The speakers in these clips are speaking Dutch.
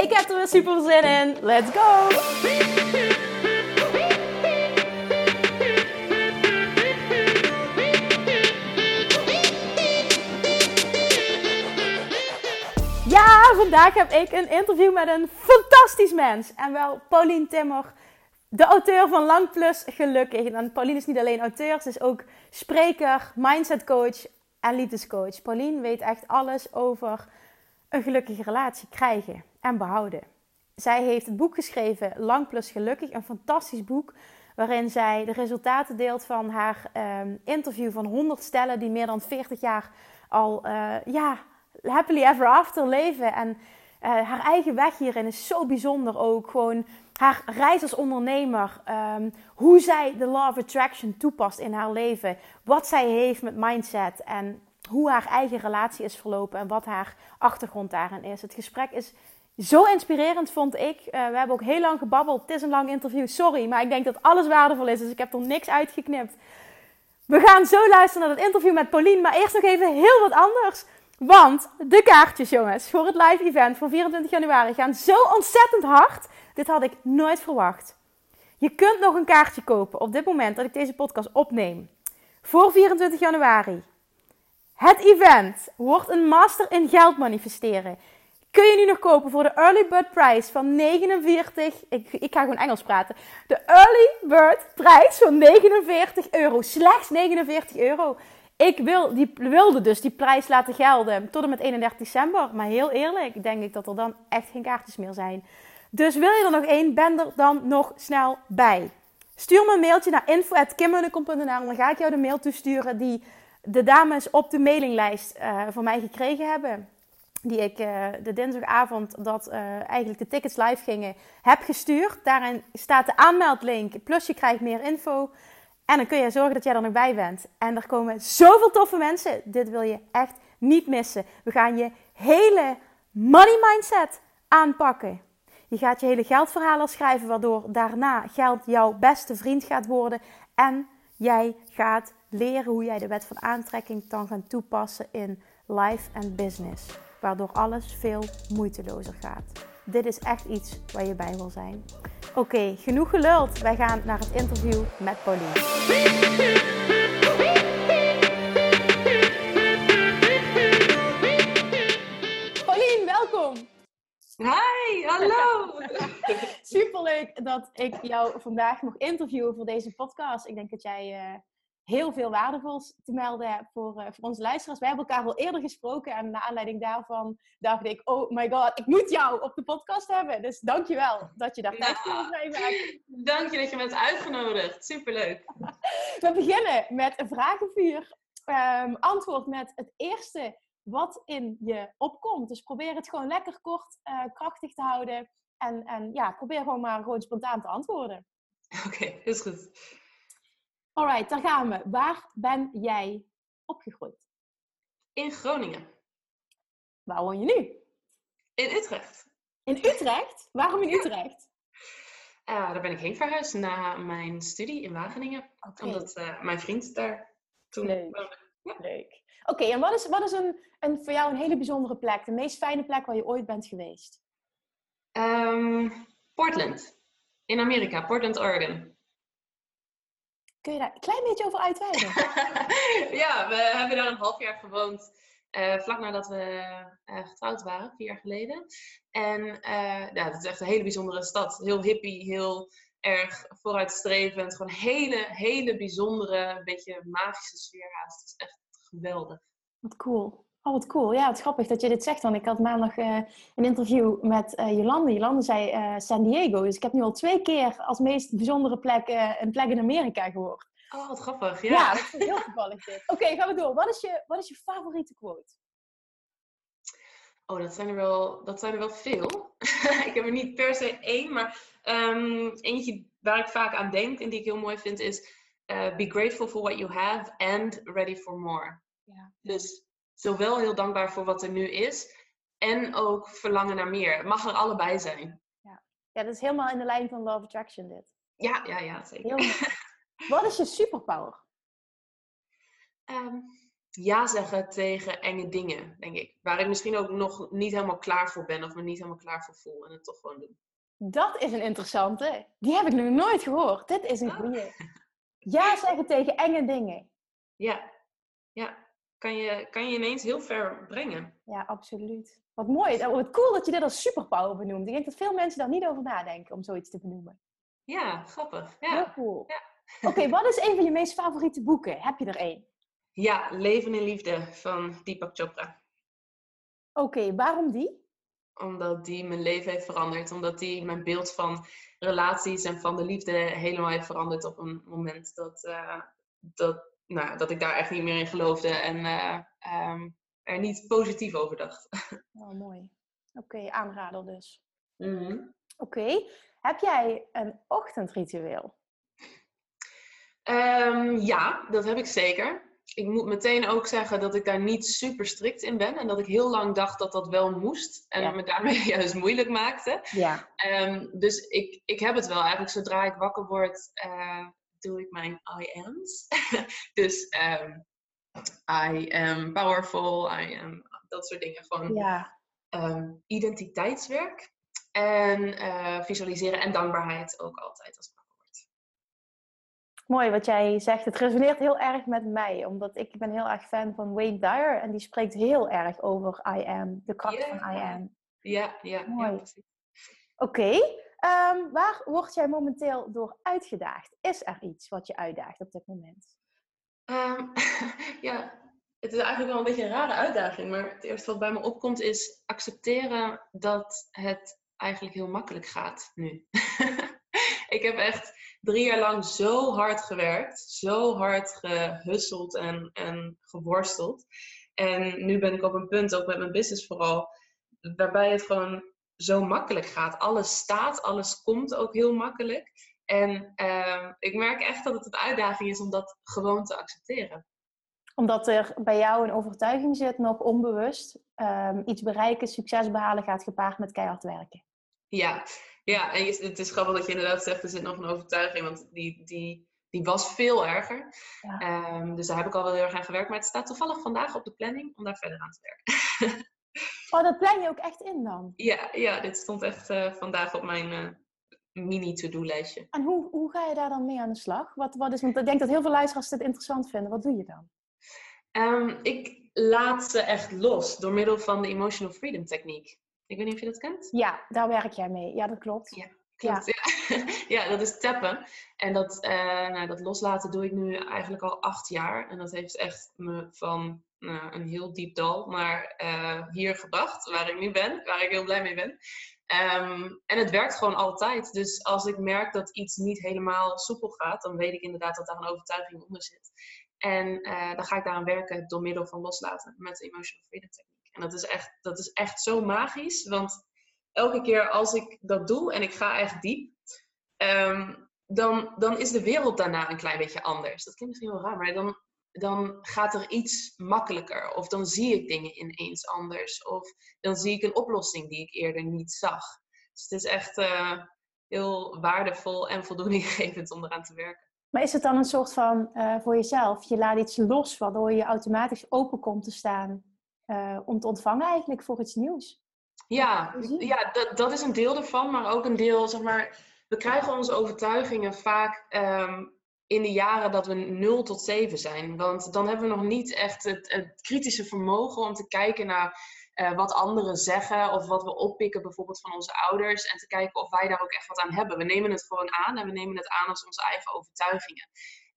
Ik heb er weer super zin in. Let's go! Ja, vandaag heb ik een interview met een fantastisch mens. En wel Paulien Timmer, de auteur van Lang Plus Gelukkig. En Paulien is niet alleen auteur, ze is ook spreker, mindset coach en liefdescoach. Paulien weet echt alles over een gelukkige relatie krijgen en behouden. Zij heeft het boek geschreven Lang Plus Gelukkig, een fantastisch boek waarin zij de resultaten deelt van haar ehm, interview van 100 stellen die meer dan 40 jaar al uh, ja, happily ever after leven. En uh, haar eigen weg hierin is zo bijzonder ook. Gewoon haar reis als ondernemer. Um, hoe zij de Law of Attraction toepast in haar leven. Wat zij heeft met mindset. En hoe haar eigen relatie is verlopen. En wat haar achtergrond daarin is. Het gesprek is zo inspirerend, vond ik. Uh, we hebben ook heel lang gebabbeld. Het is een lang interview, sorry. Maar ik denk dat alles waardevol is. Dus ik heb er niks uitgeknipt. We gaan zo luisteren naar het interview met Pauline. Maar eerst nog even heel wat anders. Want de kaartjes, jongens, voor het live event van 24 januari gaan zo ontzettend hard. Dit had ik nooit verwacht. Je kunt nog een kaartje kopen op dit moment dat ik deze podcast opneem. Voor 24 januari. Het event wordt een master in geld manifesteren. Kun je nu nog kopen voor de early bird prijs van 49. Ik, ik ga gewoon Engels praten. De early bird prijs van 49 euro. Slechts 49 euro. Ik wil, die, wilde dus die prijs laten gelden tot en met 31 december. Maar heel eerlijk, denk ik dat er dan echt geen kaartjes meer zijn. Dus wil je er nog één, ben er dan nog snel bij. Stuur me een mailtje naar info.kimmunnekom.nl dan ga ik jou de mail toesturen die de dames op de mailinglijst uh, van mij gekregen hebben. Die ik uh, de dinsdagavond dat uh, eigenlijk de tickets live gingen, heb gestuurd. Daarin staat de aanmeldlink, plus je krijgt meer info. En dan kun je zorgen dat jij er nog bij bent. En er komen zoveel toffe mensen. Dit wil je echt niet missen. We gaan je hele money mindset aanpakken. Je gaat je hele geldverhalen schrijven, waardoor daarna geld jouw beste vriend gaat worden. En jij gaat leren hoe jij de wet van aantrekking kan gaan toepassen in life en business. Waardoor alles veel moeitelozer gaat. Dit is echt iets waar je bij wil zijn. Oké, okay, genoeg geluld. Wij gaan naar het interview met Pauline. Pauline, welkom. Hi, hallo. Superleuk dat ik jou vandaag mag interviewen voor deze podcast. Ik denk dat jij uh, heel veel waardevols te melden voor, uh, voor onze luisteraars. Wij hebben elkaar al eerder gesproken en naar aanleiding daarvan dacht ik, oh my god, ik moet jou op de podcast hebben. Dus dankjewel dat je daar tijd voor. Dank je dat je me hebt uitgenodigd. Superleuk. We beginnen met een vragenvuur. Um, antwoord met het eerste wat in je opkomt. Dus probeer het gewoon lekker kort, uh, krachtig te houden. En, en ja, probeer gewoon maar gewoon spontaan te antwoorden. Oké, okay, is goed. Alright, daar gaan we. Waar ben jij opgegroeid? In Groningen. Waar woon je nu? In Utrecht. In Utrecht? Waarom in Utrecht? Uh, daar ben ik heen verhuisd na mijn studie in Wageningen. Okay. Omdat uh, mijn vriend daar toen Leuk. woonde. Ja. Leuk. Oké, okay, en wat is, wat is een, een, voor jou een hele bijzondere plek? De meest fijne plek waar je ooit bent geweest? Um, Portland. In Amerika. Portland, Oregon. Kun je daar een klein beetje over uitweiden? ja, we hebben daar een half jaar gewoond. Uh, vlak nadat we uh, getrouwd waren, vier jaar geleden. En uh, ja, het is echt een hele bijzondere stad. Heel hippie, heel erg vooruitstrevend. Gewoon een hele, hele bijzondere, beetje magische sfeer haast. Het is echt geweldig. Wat cool. Oh, wat cool. Ja, het is grappig dat je dit zegt. Want ik had maandag een interview met Jolande. Jolande zei San Diego. Dus ik heb nu al twee keer als meest bijzondere plek een plek in Amerika gehoord. Oh, wat grappig. Ja, ja dat is heel toevallig dit. Oké, okay, gaan we door. Wat is, je, wat is je favoriete quote? Oh, dat zijn er wel, dat zijn er wel veel. ik heb er niet per se één, maar ehm, eentje waar ik vaak aan denk en die ik heel mooi vind is uh, be grateful for what you have and ready for more. Ja. Dus zowel heel dankbaar voor wat er nu is en ook verlangen naar meer. Het mag er allebei zijn. Ja. ja, dat is helemaal in de lijn van Love Attraction dit. Ja, ja, ja, zeker. wat is je superpower? Um, ja zeggen tegen enge dingen, denk ik. Waar ik misschien ook nog niet helemaal klaar voor ben of me niet helemaal klaar voor voel en het toch gewoon doen. Dat is een interessante. Die heb ik nog nooit gehoord. Dit is een ah. goede. Ja zeggen tegen enge dingen. Ja, ja. Kan je, kan je ineens heel ver brengen. Ja, absoluut. Wat mooi. Wat cool dat je dit als superpower benoemt. Ik denk dat veel mensen daar niet over nadenken om zoiets te benoemen. Ja, grappig. Ja. Heel cool. Ja. Oké, wat is een van je meest favoriete boeken? Heb je er één? Ja, Leven in Liefde van Deepak Chopra. Oké, waarom die? Omdat die mijn leven heeft veranderd. Omdat die mijn beeld van relaties en van de liefde helemaal heeft veranderd op een moment dat, uh, dat, nou, dat ik daar echt niet meer in geloofde en uh, um, er niet positief over dacht. Oh, mooi. Oké, aanrader dus. Mm Oké, heb jij een ochtendritueel? Um, ja, dat heb ik zeker ik moet meteen ook zeggen dat ik daar niet super strikt in ben. En dat ik heel lang dacht dat dat wel moest. En me daarmee juist moeilijk maakte. Ja. Um, dus ik, ik heb het wel. Eigenlijk zodra ik wakker word, uh, doe ik mijn I am's. dus um, I am powerful, I am dat soort dingen. Gewoon ja. um, identiteitswerk. En uh, visualiseren en dankbaarheid ook altijd als Mooi wat jij zegt. Het resoneert heel erg met mij, omdat ik ben heel erg fan van Wayne Dyer en die spreekt heel erg over I am, de kracht van I am. Ja, ja, Mooi. precies. Oké, ehm, waar word jij momenteel door uitgedaagd? Is er iets wat je uitdaagt op dit moment? Ehm, ja, het is eigenlijk wel een beetje een rare uitdaging, maar het eerste wat bij me opkomt is accepteren dat het eigenlijk heel makkelijk gaat nu. ik heb echt drie jaar lang zo hard gewerkt, zo hard gehusseld en, en geworsteld. En nu ben ik op een punt, ook met mijn business vooral, waarbij het gewoon zo makkelijk gaat. Alles staat, alles komt ook heel makkelijk. En uh, ik merk echt dat het een uitdaging is om dat gewoon te accepteren. Omdat er bij jou een overtuiging zit, nog onbewust, um, iets bereiken, succes behalen gaat gepaard met keihard werken. Ja, ja, en het is grappig dat je inderdaad zegt, er zit nog een overtuiging, want die, die, die was veel erger. Ehm, dus daar heb ik al wel heel erg aan gewerkt. Maar het staat toevallig vandaag op de planning om daar verder aan te werken. oh, dat plan je ook echt in dan? Ja, ja dit stond echt uh, vandaag op mijn uh, mini-to-do-lijstje. En hoe, hoe ga je daar dan mee aan de slag? Wat, wat is, want ik denk dat heel veel luisteraars dit interessant vinden. Wat doe je dan? Um, ik laat ze echt los door middel van de Emotional Freedom Techniek. Ik weet niet of je dat kent. Ja, daar werk jij mee. Ja, dat klopt. Ja, klopt. Ja, dat is tappen. En dat, uh, nou, dat loslaten doe ik nu eigenlijk al acht jaar. En dat heeft echt me van nou, een heel diep dal naar uh, hier gebracht, waar ik nu ben, waar ik heel blij mee ben. Um, en het werkt gewoon altijd. Dus als ik merk dat iets niet helemaal soepel gaat, dan weet ik inderdaad dat daar een overtuiging onder zit. En uh, dan ga ik daaraan werken door middel van loslaten met de Emotional Freedom Technique. En dat is echt, dat is echt zo magisch. Want elke keer als ik dat doe en ik ga echt diep, ehm, dan, dan is de wereld daarna een klein beetje anders. Dat klinkt misschien heel raar, maar dan, dan gaat er iets makkelijker. Of dan zie ik dingen ineens anders. Of dan zie ik een oplossing die ik eerder niet zag. Dus het is echt uh, heel waardevol en voldoeninggevend om eraan te werken. Maar is het dan een soort van uh, voor jezelf? Je laat iets los waardoor je automatisch open komt te staan uh, om te ontvangen eigenlijk voor iets nieuws. Ja, ja dat, dat is een deel ervan, maar ook een deel, zeg maar, we krijgen onze overtuigingen vaak um, in de jaren dat we 0 tot 7 zijn. Want dan hebben we nog niet echt het, kritische vermogen om te kijken naar uh, wat anderen zeggen of wat we oppikken bijvoorbeeld van onze ouders en te kijken of wij daar ook echt wat aan hebben. We nemen het gewoon aan en we nemen het aan als onze eigen overtuigingen.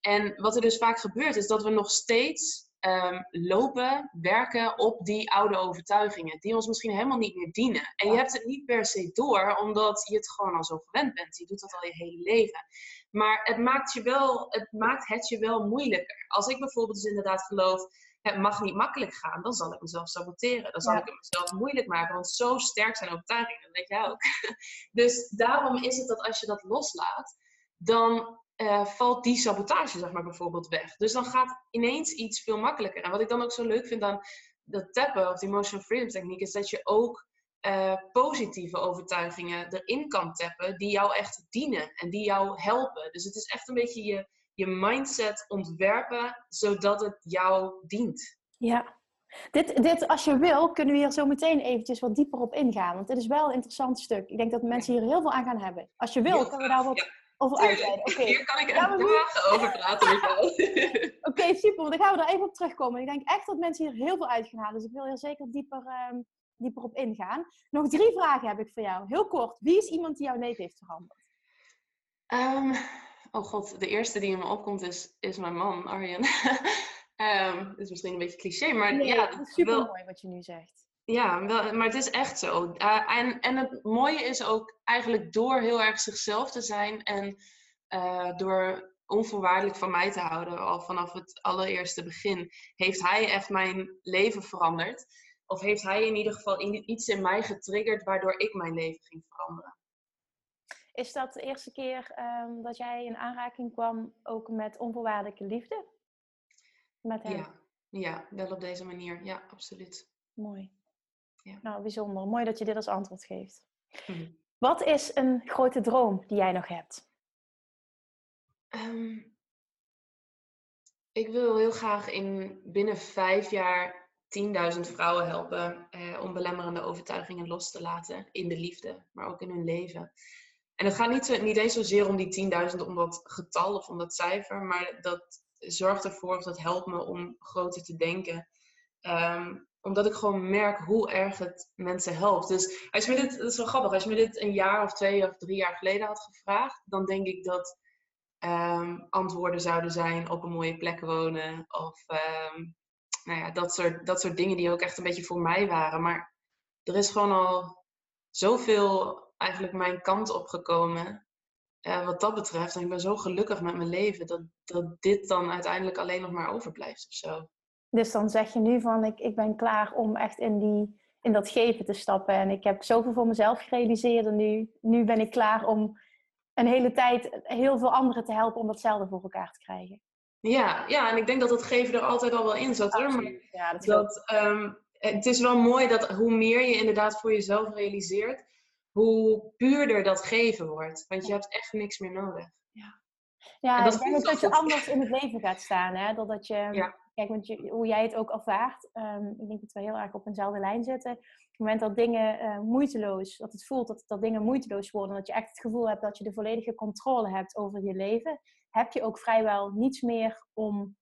En wat er dus vaak gebeurt is dat we nog steeds um, lopen, werken op die oude overtuigingen, die ons misschien helemaal niet meer dienen. En je hebt het niet per se door, omdat je het gewoon al zo gewend bent. Je doet dat al je hele leven. Maar het maakt, je wel, het maakt het je wel moeilijker. Als ik bijvoorbeeld dus inderdaad geloof het mag niet makkelijk gaan, dan zal ik mezelf saboteren. Dan zal ik het mezelf moeilijk maken, want zo sterk zijn overtuigingen, dat weet jij ook. dus daarom is het dat als je dat loslaat, dan uh, valt die sabotage, zeg maar, bijvoorbeeld weg. Dus dan gaat ineens iets veel makkelijker. En wat ik dan ook zo leuk vind aan dat tappen of die emotional freedom techniek, is dat je ook uh, positieve overtuigingen erin kan tappen die jou echt dienen en die jou helpen. Dus het is echt een beetje je, je mindset ontwerpen zodat het jou dient. Ja. Dit, dit, als je wil, kunnen we hier zo meteen eventjes wat dieper op ingaan. Want dit is wel een interessant stuk. Ik denk dat mensen hier heel veel aan gaan hebben. Als je wil, kunnen we daar wat uitweiden. Okay. Hier kan ik echt dagen over praten met jou. Oké, super. Dan gaan we daar even op terugkomen. Ik denk echt dat mensen hier heel veel uit gaan halen. Dus ik wil hier zeker dieper um, dieper op ingaan. Nog drie vragen heb ik voor jou. Heel kort. Wie is iemand die jouw leven heeft veranderd? Um, oh god, de eerste die in me opkomt is, is mijn man, Arjen. um, dat is misschien een beetje cliché, maar nee, ja. Het is super mooi wat je nu zegt. Ja, wel, maar het is echt zo. Uh, en, en het mooie is ook eigenlijk door heel erg zichzelf te zijn en uh, door onvoorwaardelijk van mij te houden, al vanaf het allereerste begin, heeft hij echt mijn leven veranderd. Of heeft hij in ieder geval iets in mij getriggerd waardoor ik mijn leven ging veranderen? Is dat de eerste keer um, dat jij in aanraking kwam ook met onvoorwaardelijke liefde? Met hem? Ja. ja, wel op deze manier. Ja, absoluut. Mooi. Ja. Nou, bijzonder. Mooi dat je dit als antwoord geeft. Hm. Wat is een grote droom die jij nog hebt? Um, ik wil heel graag in binnen vijf jaar 10.000 vrouwen helpen eh, om belemmerende overtuigingen los te laten in de liefde, maar ook in hun leven. En het gaat niet, niet eens zozeer om die 10.000, om dat getal of om dat cijfer, maar dat zorgt ervoor, of dat helpt me om groter te denken. Ehm, omdat ik gewoon merk hoe erg het mensen helpt. Dus als je me dit, dat is wel grappig, als je me dit een jaar of twee of drie jaar geleden had gevraagd, dan denk ik dat um, antwoorden zouden zijn op een mooie plek wonen of um, nou ja, dat soort, dat soort dingen die ook echt een beetje voor mij waren. Maar er is gewoon al zoveel eigenlijk mijn kant op gekomen. Uh, wat dat betreft. En ik ben zo gelukkig met mijn leven dat, dat dit dan uiteindelijk alleen nog maar overblijft of zo. Dus dan zeg je nu van ik, ik ben klaar om echt in, die, in dat geven te stappen. En ik heb zoveel voor mezelf gerealiseerd. En nu, nu ben ik klaar om een hele tijd heel veel anderen te helpen om datzelfde voor elkaar te krijgen. Ja, ja, en ik denk dat het geven er altijd al wel in zat. Hoor. Maar ja, dat, dat um, het is wel mooi dat hoe meer je inderdaad voor jezelf realiseert, hoe puurder dat geven wordt. Want je hebt echt niks meer nodig. Ja, ja dat ik denk dat je anders in het leven gaat staan. Hè? Doordat je, ja. Kijk, want je, hoe jij het ook ervaart, um, ik denk dat we heel erg op eenzelfde lijn zitten. Op het moment dat dingen uh, moeiteloos, dat het voelt dat, dat dingen moeiteloos worden, dat je echt het gevoel hebt dat je de volledige controle hebt over je leven, heb je ook vrijwel niets meer om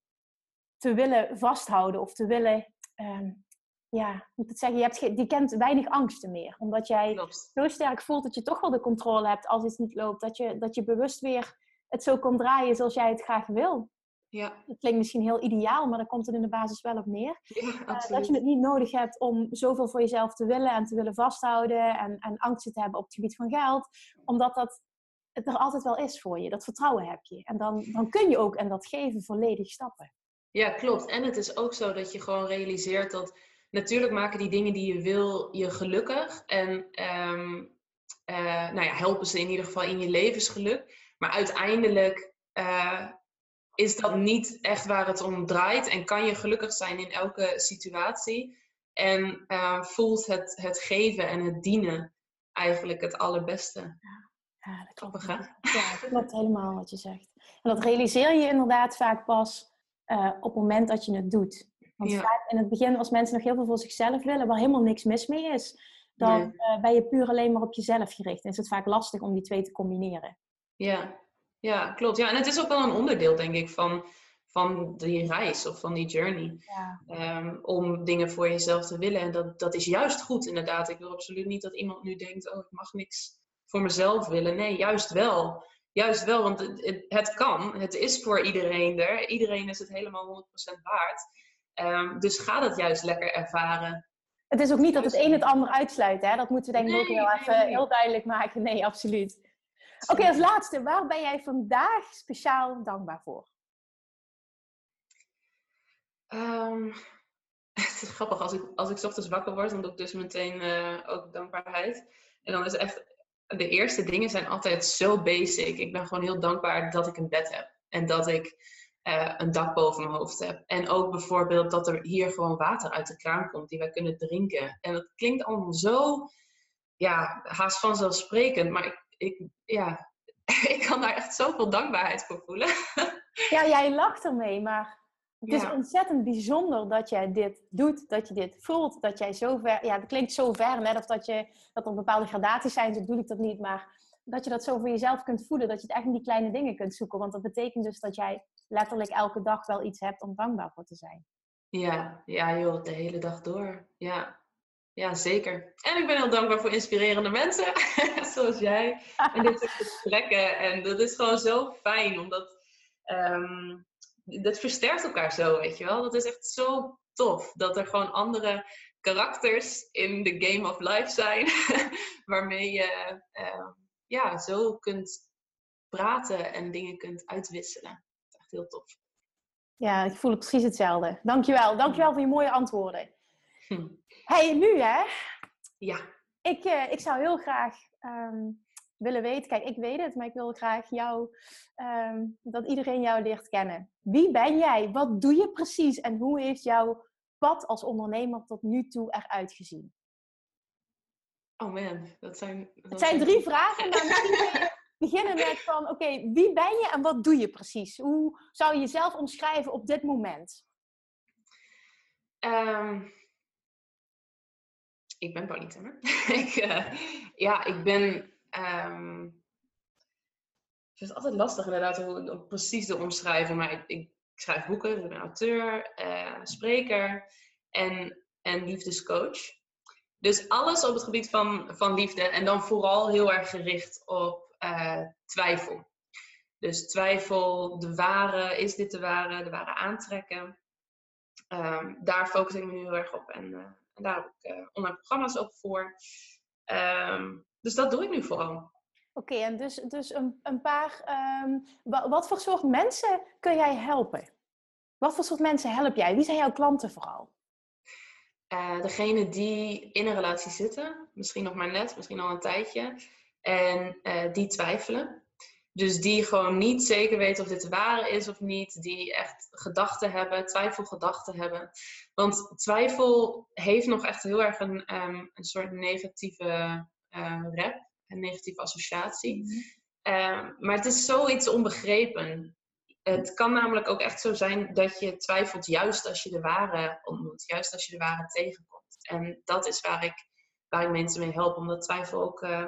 te willen vasthouden of te willen, um, ja, moet het zeggen, je, hebt je kent weinig angsten meer. Omdat jij zo sterk voelt dat je toch wel de controle hebt als iets niet loopt. Dat je, dat je bewust weer het zo kan draaien zoals jij het graag wil. Ja. Dat klinkt misschien heel ideaal, maar daar komt het in de basis wel op neer. Ja, uh, dat je het niet nodig hebt om zoveel voor jezelf te willen en te willen vasthouden en, en angsten te hebben op het gebied van geld. Omdat dat het er altijd wel is voor je. Dat vertrouwen heb je. En dan, dan kun je ook en dat geven volledig stappen. Ja, klopt. En het is ook zo dat je gewoon realiseert dat natuurlijk maken die dingen die je wil je gelukkig. En um, nou ja, helpen ze in ieder geval in je levensgeluk. Maar uiteindelijk uh, is dat niet echt waar het om draait. En kan je gelukkig zijn in elke situatie. En uh, voelt het, het geven en het dienen eigenlijk het allerbeste. Ja. Ja, dat klopt. Ja, dat klopt helemaal wat je zegt. En dat realiseer je inderdaad vaak pas uh, op het moment dat je het doet. Want vaak in het begin, als mensen nog heel veel voor zichzelf willen, waar helemaal niks mis mee is, dan nee. uh, ben je puur alleen maar op jezelf gericht. En is het vaak lastig om die twee te combineren. Ja, ja klopt. Ja, en het is ook wel een onderdeel, denk ik, van, van die reis of van die journey. Ja. Um, om dingen voor jezelf te willen. En dat, dat is juist goed, inderdaad. Ik wil absoluut niet dat iemand nu denkt: oh, ik mag niks voor mezelf willen. Nee, juist wel. Juist wel, want het, het, kan. Het is voor iedereen er. Iedereen is het helemaal 100% waard. Um, dus ga dat juist lekker ervaren. Het is ook niet dat het een het ander uitsluit. Hè? Dat moeten we denk ik ook heel even heel duidelijk maken. Nee, absoluut. Oké, als laatste. Waar ben jij vandaag speciaal dankbaar voor? Ehm, het is grappig, als ik, als ik ochtends wakker word, dan doe ik dus meteen uh, ook dankbaarheid. En dan is echt, de eerste dingen zijn altijd zo basic. Ik ben gewoon heel dankbaar dat ik een bed heb. En dat ik uh, een dak boven mijn hoofd heb. En ook bijvoorbeeld dat er hier gewoon water uit de kraan komt die wij kunnen drinken. En dat klinkt allemaal zo, ja, haast vanzelfsprekend. Maar ik, ik ja, ik kan daar echt zoveel dankbaarheid voor voelen. Ja, jij lacht ermee, maar het is ontzettend bijzonder dat jij dit doet, dat je dit voelt, dat jij zo ver, ja, het klinkt zo ver, net of dat, je, dat er bepaalde gradaties zijn, zo bedoel ik dat niet, maar dat je dat zo voor jezelf kunt voelen, dat je het echt in die kleine dingen kunt zoeken. Want dat betekent dus dat jij letterlijk elke dag wel iets hebt om dankbaar voor te zijn. Ja, ja joh, de hele dag door. Ja, ja zeker. En ik ben heel dankbaar voor inspirerende mensen, zoals jij, en dit soort gesprekken. En dat is gewoon zo fijn, omdat um, dat versterkt elkaar zo, weet je wel. Dat is echt zo tof, dat er gewoon andere karakters in de game of life zijn, waarmee je uh, ja, zo kunt praten en dingen kunt uitwisselen. Echt heel tof. Ja, ik voel het precies hetzelfde. Dankjewel. Dankjewel voor je mooie antwoorden. Hm. Hey, nu hè? Ja. Ik, uh, ik zou heel graag um, willen weten, kijk, ik weet het, maar ik wil graag jou, um, dat iedereen jou leert kennen. Wie ben jij? Wat doe je precies? En hoe heeft jouw pad als ondernemer tot nu toe eruit gezien? Oh man, dat zijn... Dat het zijn drie vragen, maar misschien beginnen met van, oké, wie ben je en wat doe je precies? Hoe zou je jezelf omschrijven op dit moment? Um, ik ben Pauline Timmer. ik, uh, ja, ik ben... Um, het is altijd lastig inderdaad hoe, precies te omschrijven, maar ik, ik, schrijf boeken, ik ben auteur, uh, spreker en, en liefdescoach. Dus alles op het gebied van, van liefde en dan vooral heel erg gericht op uh, twijfel. Dus twijfel, de ware, is dit de ware, de ware aantrekken. Um, daar focus ik me nu heel erg op en, en daar heb ik uh, online programma's ook voor. Um, dus dat doe ik nu vooral. Oké, okay, en dus, dus een, een paar. Um, wat voor soort mensen kun jij helpen? Wat voor soort mensen help jij? Wie zijn jouw klanten vooral? Uh, degene die in een relatie zitten, misschien nog maar net, misschien al een tijdje, en uh, die twijfelen. Dus die gewoon niet zeker weten of dit de ware is of niet, die echt gedachten hebben, twijfelgedachten hebben. Want twijfel heeft nog echt heel erg een, um, een soort negatieve uh, rep, een negatieve associatie. Mm -hmm. maar het is zoiets onbegrepen. Het kan namelijk ook echt zo zijn dat je twijfelt juist als je de ware ontmoet, juist als je de ware tegenkomt. En dat is waar ik, waar ik mensen mee help, omdat twijfel ook uh,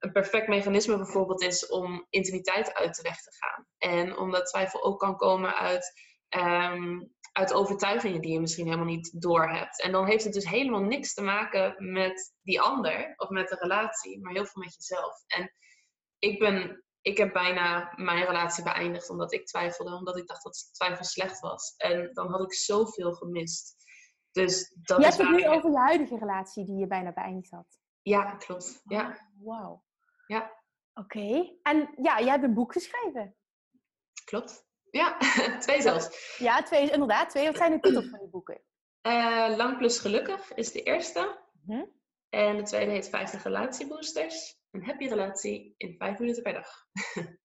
een perfect mechanisme bijvoorbeeld is om intimiteit uit de weg te gaan. En omdat twijfel ook kan komen uit, um, uit overtuigingen die je misschien helemaal niet doorhebt. En dan heeft het dus helemaal niks te maken met die ander of met de relatie, maar heel veel met jezelf. En ik ben ik heb bijna mijn relatie beëindigd omdat ik twijfelde, omdat ik dacht dat twijfel slecht was. En dan had ik zoveel gemist. Dus dat je is hebt het nu over je huidige relatie die je bijna beëindigd had. Ja, klopt. Ja. Wauw. Ja. Oké. En ja, jij hebt een boek geschreven. Klopt. Ja, twee zelfs. Ja, twee inderdaad. Twee. Wat zijn de titels van je boeken? Uh, Lang plus gelukkig is de eerste. Hm? En de tweede heet 50 relatieboosters een happy relatie in vijf minuten per dag.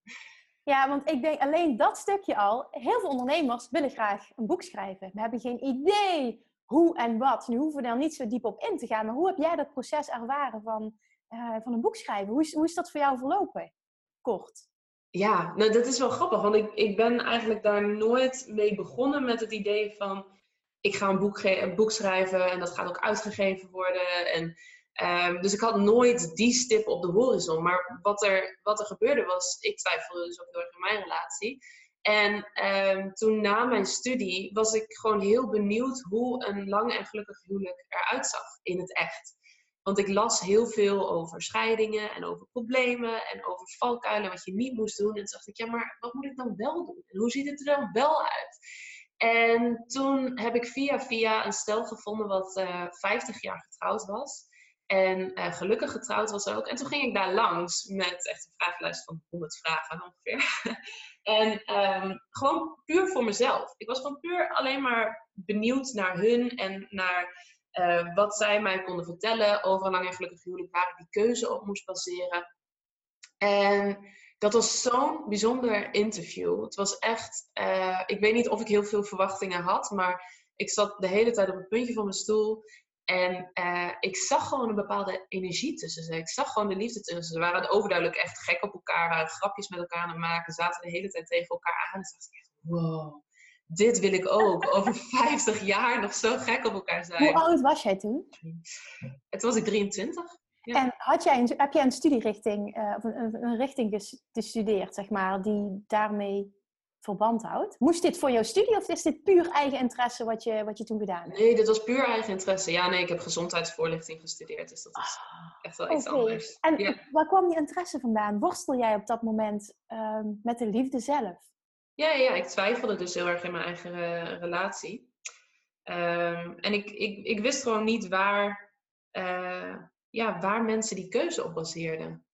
ja, want ik denk alleen dat stukje al. Heel veel ondernemers willen graag een boek schrijven. We hebben geen idee hoe en wat. Nu hoeven we daar niet zo diep op in te gaan. Maar hoe heb jij dat proces ervaren van, uh, van een boek schrijven? Hoe is, hoe is dat voor jou verlopen? Kort. Ja, nou dat is wel grappig. Want ik, ik ben eigenlijk daar nooit mee begonnen met het idee van... Ik ga een boek, boek schrijven en dat gaat ook uitgegeven worden. En Um, dus ik had nooit die stip op de horizon. Maar wat er, wat er gebeurde was, ik twijfelde dus ook heel erg in mijn relatie. En um, toen na mijn studie was ik gewoon heel benieuwd hoe een lang en gelukkig huwelijk eruit zag in het echt. Want ik las heel veel over scheidingen en over problemen en over valkuilen, wat je niet moest doen. En toen dacht ik, ja, maar wat moet ik dan wel doen? En hoe ziet het er dan wel uit? En toen heb ik via via een stel gevonden wat uh, eh, 50 jaar getrouwd was. En uh, gelukkig getrouwd was ook. En toen ging ik daar langs met echt een vragenlijst van 100 vragen ongeveer. En ehm, gewoon puur voor mezelf. Ik was gewoon puur alleen maar benieuwd naar hun en naar uh, wat zij mij konden vertellen over een lang en gelukkig huwelijk, waar ik die keuze op moest baseren. En dat was zo'n bijzonder interview. Het was echt, uh, ik weet niet of ik heel veel verwachtingen had, maar ik zat de hele tijd op het puntje van mijn stoel. En uh, ik zag gewoon een bepaalde energie tussen ze. Ik zag gewoon de liefde tussen ze. Waren overduidelijk echt gek op elkaar, grapjes met elkaar aan het maken, zaten de hele tijd tegen elkaar aan. En dacht ik echt, wow, dit wil ik ook. Over 50 jaar nog zo gek op elkaar zijn. Hoe oud was jij toen? Het was ik 23. Ja. En had jij een, heb jij een studierichting, uh, of een, een, richting gestudeerd, zeg maar, die daarmee verband houdt? Moest dit voor jouw studie of is dit puur eigen interesse wat je, wat je toen gedaan hebt? Nee, dit was puur eigen interesse. Ja, nee, ik heb gezondheidsvoorlichting gestudeerd, dus dat is ah, echt wel iets okay. anders. En ja. waar kwam die interesse vandaan? Worstel jij op dat moment uh, met de liefde zelf? Ja, ja, ik twijfelde dus heel erg in mijn eigen uh, relatie. Um, en ik, ik, ik wist gewoon niet waar, uh, ja, waar mensen die keuze op baseerden.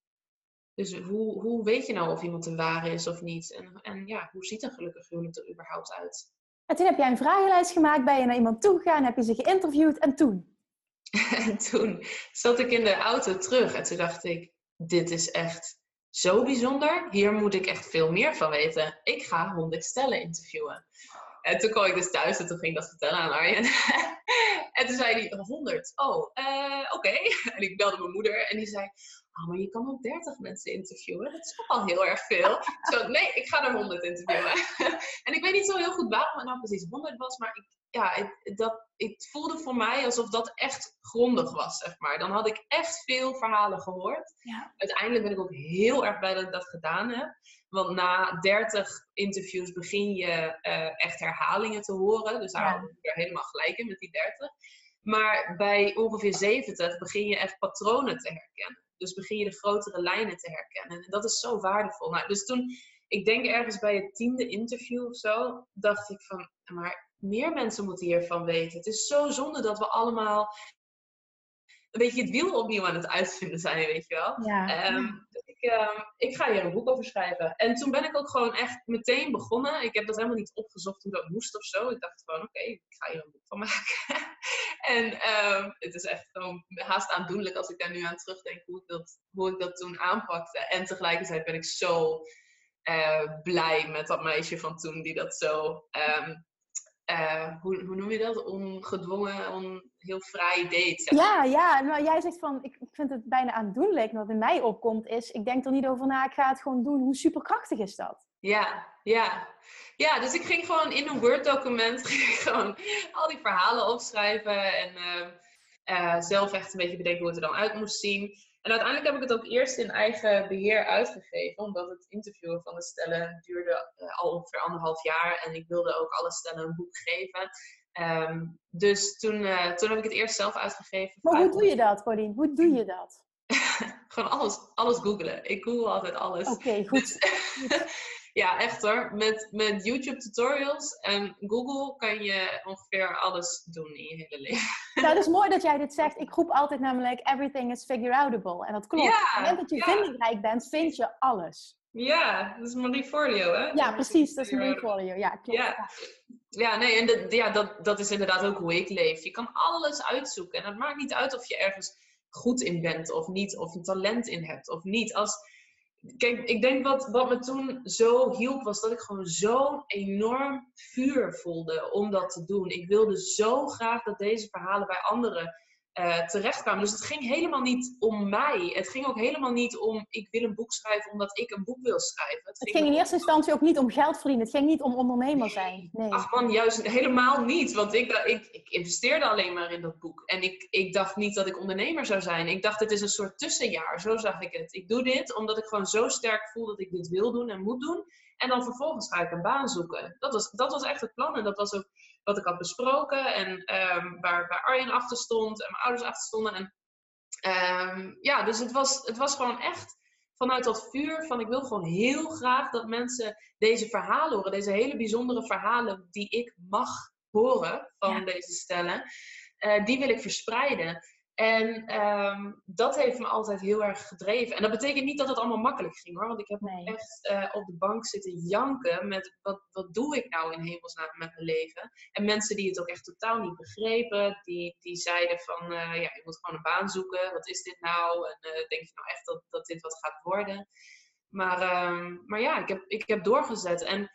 Dus hoe, hoe weet je nou of iemand een ware is of niet? En, en ja, hoe ziet een gelukkig huwelijk er überhaupt uit? En toen heb jij een vragenlijst gemaakt, ben je naar iemand toegegaan, heb je ze geïnterviewd en toen? en toen zat ik in de auto terug en toen dacht ik, dit is echt zo bijzonder. Hier moet ik echt veel meer van weten. Ik ga honderd stellen interviewen. En toen kwam ik dus thuis en toen ging ik dat vertellen aan Arjen. en toen zei hij, 100. Oh, uh, oké. En ik belde mijn moeder en die zei, oh, maar je kan ook 30 mensen interviewen. Dat is toch al heel erg veel. Zo, nee, ik ga er 100 interviewen. en ik weet niet zo heel goed waarom het nou precies 100 was, maar ik, ja, het, dat, het voelde voor mij alsof dat echt grondig was, zeg maar. Dan had ik echt veel verhalen gehoord. Ja. Uiteindelijk ben ik ook heel erg blij dat ik dat gedaan heb. Want na 30 interviews begin je uh, echt herhalingen te horen. Dus daar ja. had ik er helemaal gelijk in met die 30. Maar bij ongeveer 70 begin je echt patronen te herkennen. Dus begin je de grotere lijnen te herkennen. En dat is zo waardevol. Nou, dus toen, ik denk ergens bij het tiende interview of zo, dacht ik van, maar meer mensen moeten hiervan weten. Het is zo zonde dat we allemaal een beetje het wiel opnieuw aan het uitvinden zijn, weet je wel. Ja. Um, um, ik ga hier een boek over schrijven. En toen ben ik ook gewoon echt meteen begonnen. Ik heb dat helemaal niet opgezocht hoe dat moest of zo. Ik dacht gewoon, oké, ik ga hier een boek van maken. en um, het is echt gewoon haast aandoenlijk als ik daar nu aan terugdenk hoe ik dat, hoe ik dat toen aanpakte. En tegelijkertijd ben ik zo uh, blij met dat meisje van toen die dat zo uh, hoe, hoe, noem je dat? Ongedwongen, on, heel vrij. Zeg Ja, ja. Nou, jij zegt van, ik, ik vind het bijna aandoenlijk. Wat in mij opkomt is, ik denk er niet over na, ik ga het gewoon doen. Hoe superkrachtig is dat? Ja, ja. Ja, dus ik ging gewoon in een Word-document gewoon al die verhalen opschrijven. En uh, uh, zelf echt een beetje bedenken hoe het er dan uit moest zien. En uiteindelijk heb ik het ook eerst in eigen beheer uitgegeven, omdat het interviewen van de stellen duurde uh, al ongeveer anderhalf jaar en ik wilde ook alle stellen een boek geven. Um, dus toen, uh, toen heb ik het eerst zelf uitgegeven. Maar hoe doe je dat, Pauline? Hoe doe je dat? Gewoon alles, alles googelen. Ik google altijd alles. Oké, okay, goed. Dus, ja, echt hoor. Met, met YouTube tutorials en Google kan je ongeveer alles doen in je hele leven. Nou, dat is mooi dat jij dit zegt. Ik roep altijd namelijk everything is figure outable. En dat klopt. Ja, Op het moment dat je ja. vindingrijk bent, vind je alles. Ja, dat is Marie Forleo, hè? Ja, precies. Dat is Marie Forleo. Ja, klopt. Ja, ja nee, en de, ja, dat, dat is inderdaad ook hoe ik leef. Je kan alles uitzoeken. En het maakt niet uit of je ergens goed in bent of niet. Of een talent in hebt of niet. Als Kijk, ik denk wat, wat me toen zo hielp, was dat ik gewoon zo'n enorm vuur voelde om dat te doen. Ik wilde zo graag dat deze verhalen bij anderen uh, terechtkwamen. Dus het ging helemaal niet om mij. Het ging ook helemaal niet om ik wil een boek schrijven omdat ik een boek wil schrijven. Het, het ging, in eerste instantie ook niet om geld verdienen. Het ging niet om ondernemer zijn. Nee. Ach man, juist helemaal niet. Want ik, ik, ik investeerde alleen maar in dat boek. En ik, ik dacht niet dat ik ondernemer zou zijn. Ik dacht het is een soort tussenjaar. Zo zag ik het. Ik doe dit omdat ik gewoon zo sterk voel dat ik dit wil doen en moet doen. En dan vervolgens ga ik een baan zoeken. Dat was, dat was echt het plan. En dat was ook wat ik had besproken. En um, waar, waar Arjen achter stond en mijn ouders achter stonden. En um, ja, dus het was, het was gewoon echt vanuit dat vuur van ik wil gewoon heel graag dat mensen deze verhalen horen. Deze hele bijzondere verhalen die ik mag horen van ja. deze stellen. Uh, die wil ik verspreiden. En ehm, dat heeft me altijd heel erg gedreven. En dat betekent niet dat het allemaal makkelijk ging hoor. Want ik heb Nee. echt eh, op de bank zitten janken met wat, wat doe ik nou in hemelsnaam met mijn leven. En mensen die het ook echt totaal niet begrepen. Die, die zeiden van eh, ja, je moet gewoon een baan zoeken. Wat is dit nou? En eh, denk je nou echt dat, dat dit wat gaat worden? Maar, ehm, maar ja, ik heb, ik heb doorgezet. En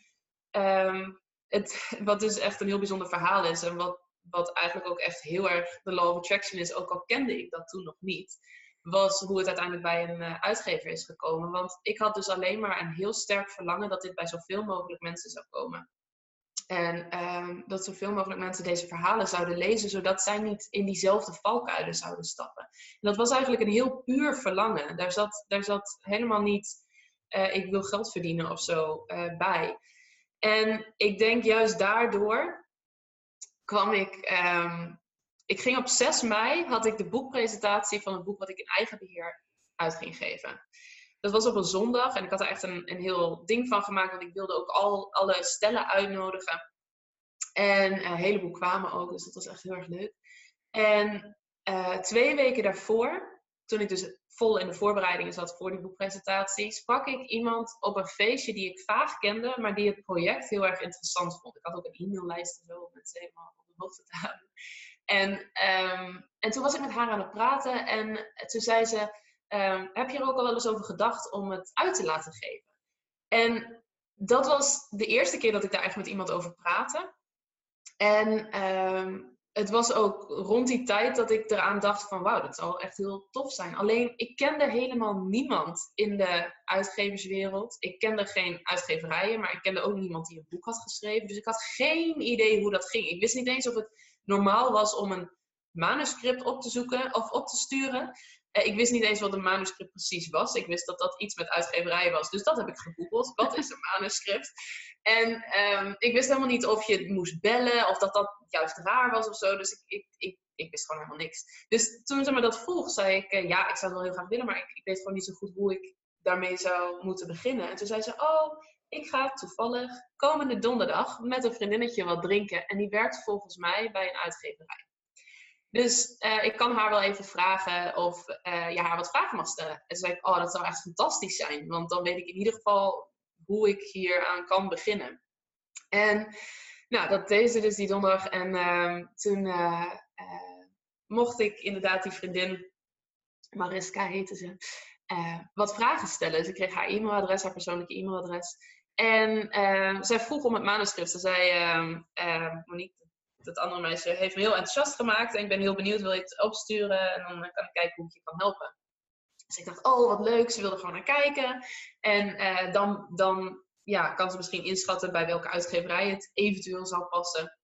ehm, het, wat dus echt een heel bijzonder verhaal is. En wat, wat eigenlijk ook echt heel erg de law of attraction is, ook al kende ik dat toen nog niet, was hoe het uiteindelijk bij een eh, uitgever is gekomen. Want ik had dus alleen maar een heel sterk verlangen dat dit bij zoveel mogelijk mensen zou komen. En ehm, dat zoveel mogelijk mensen deze verhalen zouden lezen, zodat zij niet in diezelfde valkuilen zouden stappen. En dat was eigenlijk een heel puur verlangen. Daar zat, daar zat helemaal niet, eh, ik wil geld verdienen of zo eh, bij. En ik denk juist daardoor kwam ik. ehm, ik ging op 6 mei had ik de boekpresentatie van het boek wat ik in eigen beheer uit ging geven. Dat was op een zondag en ik had er echt een, een heel ding van gemaakt, want ik wilde ook al alle stellen uitnodigen. En eh, een heleboel kwamen ook, dus dat was echt heel erg leuk. En eh, twee weken daarvoor, toen ik dus vol in de voorbereidingen zat voor die boekpresentatie, sprak ik iemand op een feestje die ik vaag kende, maar die het project heel erg interessant vond. Ik had ook een e-maillijst en zo om mensen helemaal op de hoogte te houden. En, ehm, en toen was ik met haar aan het praten en toen zei ze, ehm, heb je er ook al wel eens over gedacht om het uit te laten geven? En dat was de eerste keer dat ik daar echt met iemand over praatte. En ehm, het was ook rond die tijd dat ik eraan dacht van wauw, dat zal echt heel tof zijn. Alleen ik kende helemaal niemand in de uitgeverswereld. Ik kende geen uitgeverijen, maar ik kende ook niemand die een boek had geschreven. Dus ik had geen idee hoe dat ging. Ik wist niet eens of het normaal was om een manuscript op te zoeken of op te sturen. Eh, ik wist niet eens wat een manuscript precies was. Ik wist dat dat iets met uitgeverijen was. Dus dat heb ik gegoogeld. Wat is een manuscript? En ehm, ik wist helemaal niet of je moest bellen of dat dat juist raar was of zo. Dus ik, ik, ik, ik wist gewoon helemaal niks. Dus toen ze me dat vroeg, zei ik, eh, ja, ik zou het wel heel graag willen, maar ik, ik weet gewoon niet zo goed hoe ik daarmee zou moeten beginnen. En toen zei ze, oh, ik ga toevallig komende donderdag met een vriendinnetje wat drinken. En die werkt volgens mij bij een uitgeverij. Dus eh, ik kan haar wel even vragen of eh, je haar wat vragen mag stellen. En toen zei ik, oh, dat zou echt fantastisch zijn. Want dan weet ik in ieder geval hoe ik hier aan kan beginnen. En nou, dat deed ze dus die donderdag. En ehm, toen eh, mocht ik inderdaad die vriendin, Mariska heette ze, wat vragen stellen. Dus ik kreeg haar e-mailadres, haar persoonlijke e-mailadres. En ehm, zij vroeg om het manuscript. Ze zei, ehm, Monique, dat andere meisje, heeft me heel enthousiast gemaakt. En ik ben heel benieuwd, wil je het opsturen? En dan kan ik kijken hoe ik je kan helpen. Dus ik dacht, oh, wat leuk. Ze wilde gewoon naar kijken. En eh, dan, dan ja, kan ze misschien inschatten bij welke uitgeverij het eventueel zou passen.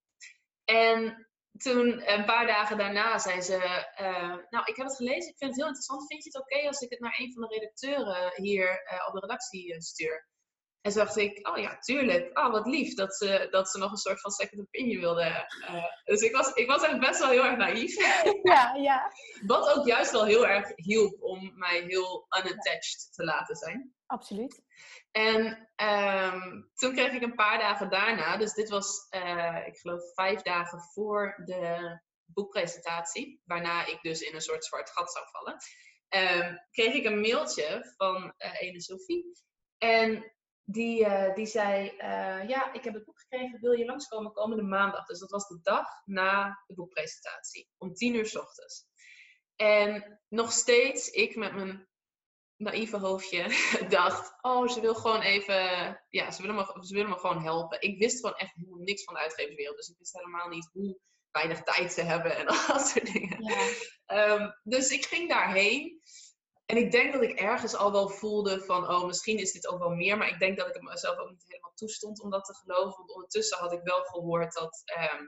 En toen, een paar dagen daarna, zei ze: eh, Nou, ik heb het gelezen, ik vind het heel interessant. Vind je het oké als ik het naar een van de redacteuren hier eh, op de redactie eh, stuur? En toen dacht ik: Oh ja, tuurlijk. Oh, wat lief dat ze, dat ze nog een soort van second opinion wilde. eh. dus ik was, ik was echt best wel heel erg naïef. Ja, ja, Wat ook juist wel heel erg hielp om mij heel unattached te laten zijn. absoluut. En ehm, toen kreeg ik een paar dagen daarna, dus dit was, eh, ik geloof, vijf dagen voor de boekpresentatie, waarna ik dus in een soort zwart gat zou vallen, ehm, kreeg ik een mailtje van eh ene Sophie. En die, eh, die zei, eh, ja, ik heb het boek gekregen, wil je langskomen komende maandag? Dus dat was de dag na de boekpresentatie, om tien uur s ochtends. En nog steeds, ik met mijn naïeve hoofdje dacht, oh, ze wil gewoon even, ja, ze willen, me, ze willen me gewoon helpen. Ik wist gewoon echt helemaal niks van de uitgeverswereld, dus ik wist helemaal niet hoe weinig tijd ze hebben en al dat soort dingen. Ja, Ehm, dus ik ging daarheen. En ik denk dat ik ergens al wel voelde van, oh, misschien is dit ook wel meer. Maar ik denk dat ik het mezelf ook niet helemaal toestond om dat te geloven. Want ondertussen had ik wel gehoord dat ehm,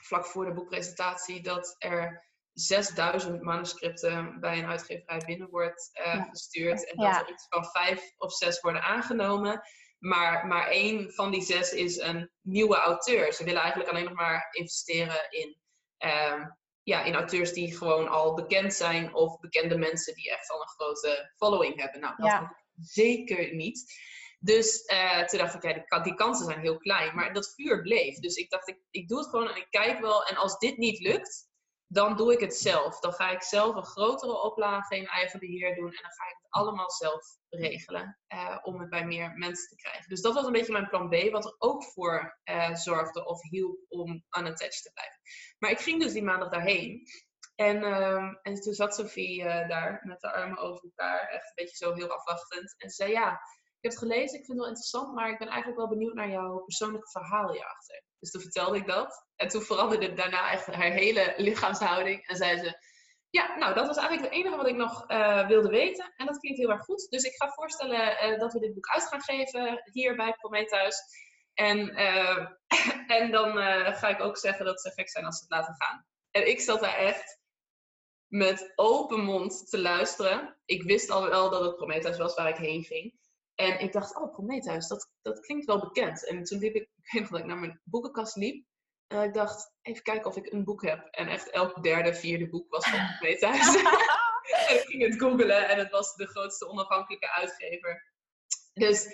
vlak voor de boekpresentatie dat er 6000 manuscripten bij een uitgeverij binnen wordt eh, gestuurd. En dat Ja. er iets van vijf of zes worden aangenomen. Maar, maar één van die zes is een nieuwe auteur. Ze willen eigenlijk alleen nog maar investeren in, ehm, ja, in auteurs die gewoon al bekend zijn. Of bekende mensen die echt al een grote following hebben. Nou, dat Ja. zeker niet. Dus eh, toen dacht ik, ja, die kansen zijn heel klein. Maar dat vuur bleef. Dus ik dacht, ik, ik doe het gewoon en ik kijk wel. En als dit niet lukt, dan doe ik het zelf. Dan ga ik zelf een grotere oplage in eigen beheer doen en dan ga ik het allemaal zelf regelen uh, om het bij meer mensen te krijgen. Dus dat was een beetje mijn plan B, wat er ook voor uh, zorgde of hielp om unattached te blijven. Maar ik ging dus die maandag daarheen. En, uh, en toen zat Sophie uh, daar met de armen over elkaar, echt een beetje zo heel afwachtend. En ze zei: Ja, ik heb het gelezen, ik vind het wel interessant, maar ik ben eigenlijk wel benieuwd naar jouw persoonlijke verhaal hierachter. Dus toen vertelde ik dat. En toen veranderde daarna echt haar hele lichaamshouding. En zei ze: Ja, nou, dat was eigenlijk het enige wat ik nog uh, wilde weten. En dat klinkt heel erg goed. Dus ik ga voorstellen uh, dat we dit boek uit gaan geven hier bij Prometheus. En, uh, en dan ga ik ook zeggen dat ze gek zijn als ze het laten gaan. En ik zat daar echt met open mond te luisteren. Ik wist al wel dat het Prometheus was waar ik heen ging. En ik dacht, oh, Prometheus, dat, dat klinkt wel bekend. En toen liep ik, ik weet nog dat ik naar mijn boekenkast liep. En ik dacht, even kijken of ik een boek heb. En echt elk derde, vierde boek was van Prometheus. en ik ging het googelen en het was de grootste onafhankelijke uitgever. Dus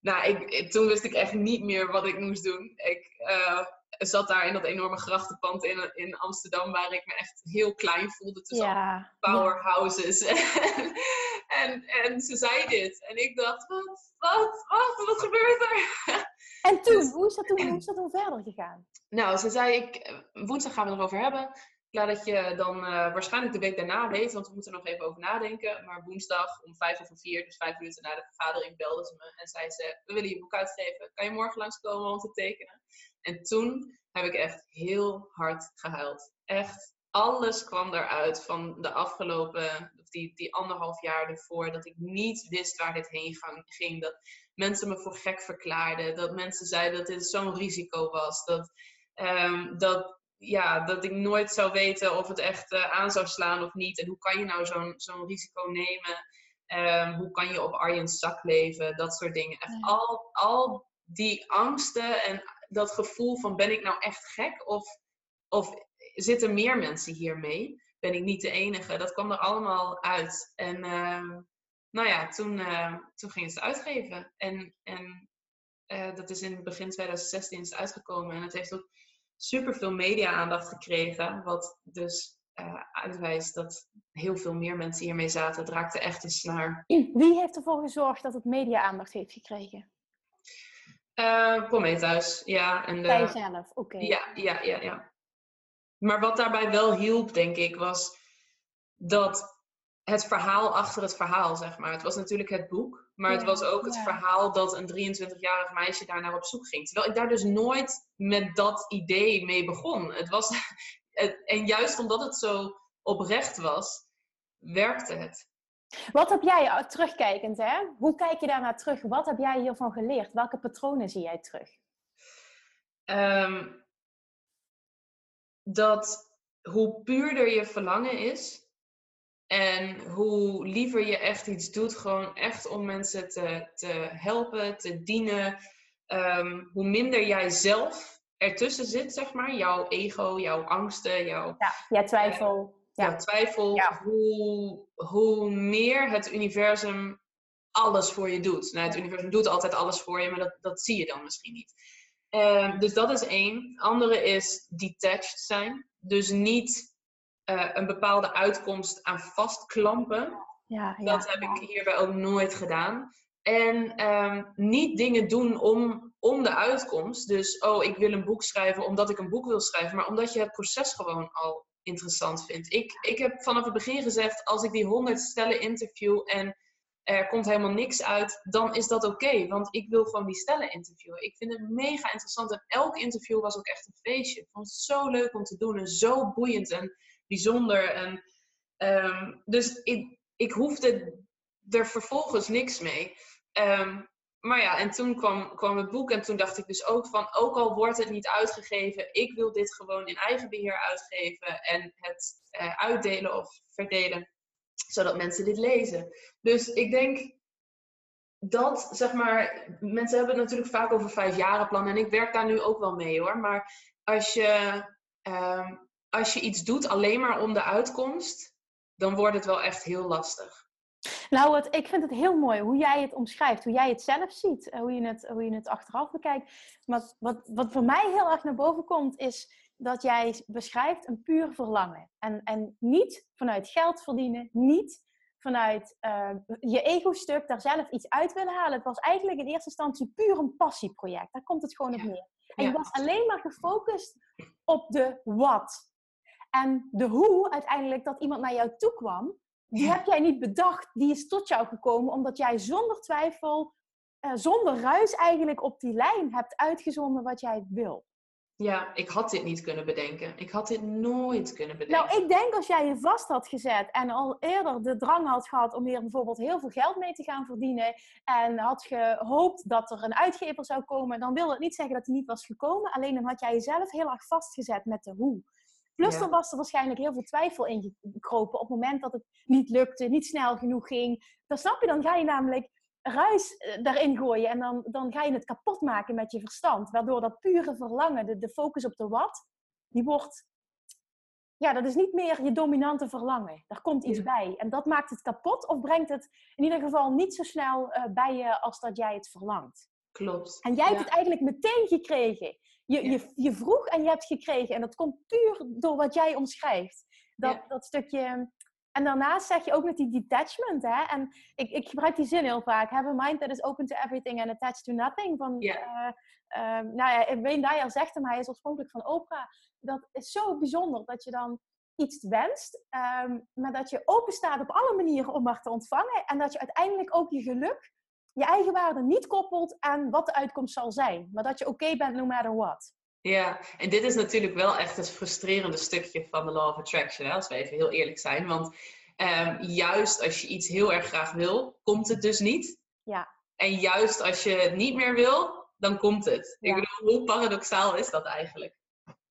nou, ik, toen wist ik echt niet meer wat ik moest doen. Ik uh, zat daar in dat enorme grachtenpand in, in Amsterdam, waar ik me echt heel klein voelde tussen ja. powerhouses. Ja. en, en ze zei dit. En ik dacht, wat, wat, wat, wat gebeurt er? En toen, hoe, is dat toen, hoe is dat toen verder gegaan? Nou, ze zei, ik, woensdag gaan we het erover hebben. Klaar dat je dan uh, waarschijnlijk de week daarna weet, want we moeten er nog even over nadenken. Maar woensdag om vijf over vier, dus vijf minuten na de vergadering, belde ze me en zei ze: We willen je boek uitgeven. Kan je morgen langskomen om te tekenen? En toen heb ik echt heel hard gehuild. Echt, alles kwam eruit van de afgelopen, die, die anderhalf jaar ervoor, dat ik niet wist waar dit heen ging. Dat mensen me voor gek verklaarden. Dat mensen zeiden dat dit zo'n risico was. Dat, um, dat ja, dat ik nooit zou weten of het echt uh, aan zou slaan of niet. En hoe kan je nou zo'n zo'n risico nemen? Um, hoe kan je op Arjen's zak leven? Dat soort dingen. Echt al, al die angsten en dat gevoel van ben ik nou echt gek? Of, of zitten meer mensen hiermee? Ben ik niet de enige? Dat kwam er allemaal uit. En uh, nou ja, toen, uh, toen ging het uitgeven. En, en uh, dat is in begin 2016 is uitgekomen. En het heeft ook super veel media-aandacht gekregen. Wat dus uh, uitwijst dat heel veel meer mensen hiermee zaten. Het raakte echt een snaar. Wie heeft ervoor gezorgd dat het media-aandacht heeft gekregen? Uh, Prometheus, ja. En de, Jij zelf, oké. Okay. Ja, ja, ja, ja. Maar wat daarbij wel hielp, denk ik, was dat het verhaal achter het verhaal, zeg maar. Het was natuurlijk het boek, maar ja, het was ook het ja. verhaal dat een 23-jarig meisje daar naar op zoek ging. Terwijl ik daar dus nooit met dat idee mee begon. Het was, en juist omdat het zo oprecht was, werkte het. Wat heb jij terugkijkend, hè? Hoe kijk je daarnaar terug? Wat heb jij hiervan geleerd? Welke patronen zie jij terug? Um, dat hoe puurder je verlangen is, en hoe liever je echt iets doet, gewoon echt om mensen te, te helpen, te dienen. Um, hoe minder jij zelf ertussen zit, zeg maar. Jouw ego, jouw angsten, jouw... Ja, jouw twijfel. Uh, jouw twijfel. Ja. Hoe, hoe meer het universum alles voor je doet. Nou, het universum doet altijd alles voor je, maar dat, dat zie je dan misschien niet. Uh, dus dat is één. Andere is detached zijn. Dus niet uh, een bepaalde uitkomst aan vastklampen. Ja, ja, dat heb ik hierbij ook nooit gedaan. En um, niet dingen doen om, om de uitkomst. Dus, oh, ik wil een boek schrijven omdat ik een boek wil schrijven. Maar omdat je het proces gewoon al interessant vindt. Ik, ik heb vanaf het begin gezegd, als ik die honderd stellen interview en er komt helemaal niks uit, dan is dat oké. Want ik wil gewoon die stellen interviewen. Ik vind het mega interessant. En elk interview was ook echt een feestje. Ik vond het zo leuk om te doen en zo boeiend. En bijzonder. En, um, dus ik, ik hoefde er vervolgens niks mee. Um, maar ja, en toen kwam, het boek en toen dacht ik dus ook van, ook al wordt het niet uitgegeven, ik wil dit gewoon in eigen beheer uitgeven en het uh, uitdelen of verdelen, zodat mensen dit lezen. Dus ik denk dat, zeg maar, mensen hebben het natuurlijk vaak over vijf jaren plan en ik werk daar nu ook wel mee hoor, maar als je um, als je iets doet alleen maar om de uitkomst, dan wordt het wel echt heel lastig. Nou, ik vind het heel mooi hoe jij het omschrijft, hoe jij het zelf ziet, eh, hoe je het, hoe je het achteraf bekijkt. Maar wat, wat voor mij heel erg naar boven komt, is dat jij beschrijft een puur verlangen. En, en niet vanuit geld verdienen, niet vanuit uh, je ego-stuk daar zelf iets uit willen halen. Het was eigenlijk in eerste instantie puur een passieproject. Daar komt het gewoon op neer. En je was alleen maar gefocust op de wat. En de hoe uiteindelijk dat iemand naar jou toe kwam, die heb jij niet bedacht. Die is tot jou gekomen omdat jij zonder twijfel, uh, zonder ruis eigenlijk op die lijn hebt uitgezonden wat jij wil. Ja, ik had dit niet kunnen bedenken. Ik had dit nooit kunnen bedenken. Nou, ik denk als jij je vast had gezet en al eerder de drang had gehad om hier bijvoorbeeld heel veel geld mee te gaan verdienen en had gehoopt dat er een uitgever zou komen, dan wil het niet zeggen dat hij niet was gekomen. Alleen dan had jij jezelf heel erg vastgezet met de hoe. Plus er was er waarschijnlijk heel veel twijfel in gekropen op het moment dat het niet lukte, niet snel genoeg ging. Dan snap je, dan ga je namelijk ruis eh, daarin gooien en dan, dan ga je het kapot maken met je verstand. Waardoor dat pure verlangen, de, de focus op de wat, die wordt, ja, dat is niet meer je dominante verlangen. Daar komt iets bij. En dat maakt het kapot of brengt het in ieder geval niet zo snel uh, bij je als dat jij het verlangt. Klopt. En jij hebt het eigenlijk meteen gekregen. Je, je, je vroeg en je hebt gekregen. En dat komt puur door wat jij omschrijft. Dat, dat stukje en daarnaast zeg je ook met die detachment, hè? En ik, ik gebruik die zin heel vaak. Have a mind that is open to everything and attached to nothing. Van, yeah. uh, nou ja, Wayne Dyer zegt hem, hij is oorspronkelijk van opera. Dat is zo bijzonder dat je dan iets wenst, um, maar dat je open staat op alle manieren om maar te ontvangen. En dat je uiteindelijk ook je geluk, je eigen waarde niet koppelt aan wat de uitkomst zal zijn. Maar dat je oké bent no matter what. Ja, en dit is natuurlijk wel echt het frustrerende stukje van de Law of Attraction, hè, als we even heel eerlijk zijn. Want um, juist als je iets heel erg graag wil, komt het dus niet. Ja. En juist als je het niet meer wil, dan komt het. Ja. Ik bedoel, hoe paradoxaal is dat eigenlijk?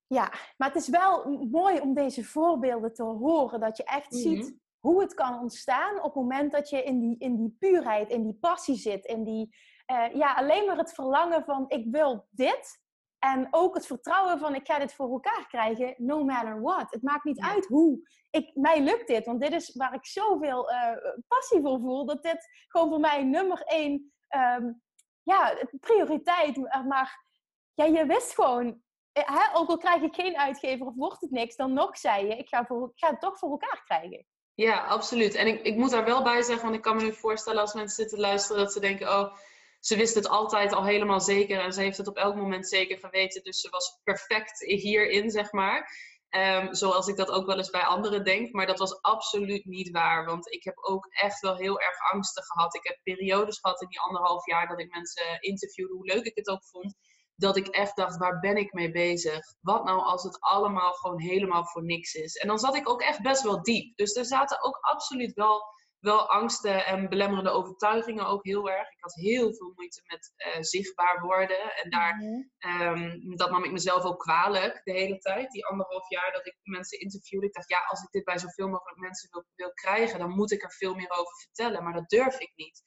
Ja, maar het is wel mooi om deze voorbeelden te horen. Dat je echt mm -hmm. ziet hoe het kan ontstaan op het moment dat je in die, in die puurheid, in die passie zit. In die, uh, ja, alleen maar het verlangen van ik wil dit. En ook het vertrouwen van ik ga dit voor elkaar krijgen, no matter what. Het maakt niet uit hoe. Ik, mij lukt dit, want dit is waar ik zoveel uh, passie voor voel. Dat dit gewoon voor mij nummer één um, ja, prioriteit. Maar ja, je wist gewoon, eh, hè, ook al krijg ik geen uitgever of wordt het niks, dan nog zei je, ik ga, voor, ik ga het toch voor elkaar krijgen. Ja, absoluut. En ik, ik moet daar wel bij zeggen, want ik kan me nu voorstellen als mensen zitten luisteren, dat ze denken, oh ze wist het altijd al helemaal zeker en ze heeft het op elk moment zeker geweten. Dus ze was perfect hierin, zeg maar. Um, zoals ik dat ook wel eens bij anderen denk. Maar dat was absoluut niet waar. Want ik heb ook echt wel heel erg angsten gehad. Ik heb periodes gehad in die anderhalf jaar dat ik mensen interviewde, hoe leuk ik het ook vond. Dat ik echt dacht, waar ben ik mee bezig? Wat nou als het allemaal gewoon helemaal voor niks is? En dan zat ik ook echt best wel diep. Dus er zaten ook absoluut wel wel angsten en belemmerende overtuigingen ook heel erg. Ik had heel veel moeite met uh, zichtbaar worden. En daar, mm-hmm. um, dat nam ik mezelf ook kwalijk de hele tijd. Die anderhalf jaar dat ik mensen interviewde. Ik dacht, ja, als ik dit bij zoveel mogelijk mensen wil, wil krijgen, dan moet ik er veel meer over vertellen. Maar dat durf ik niet.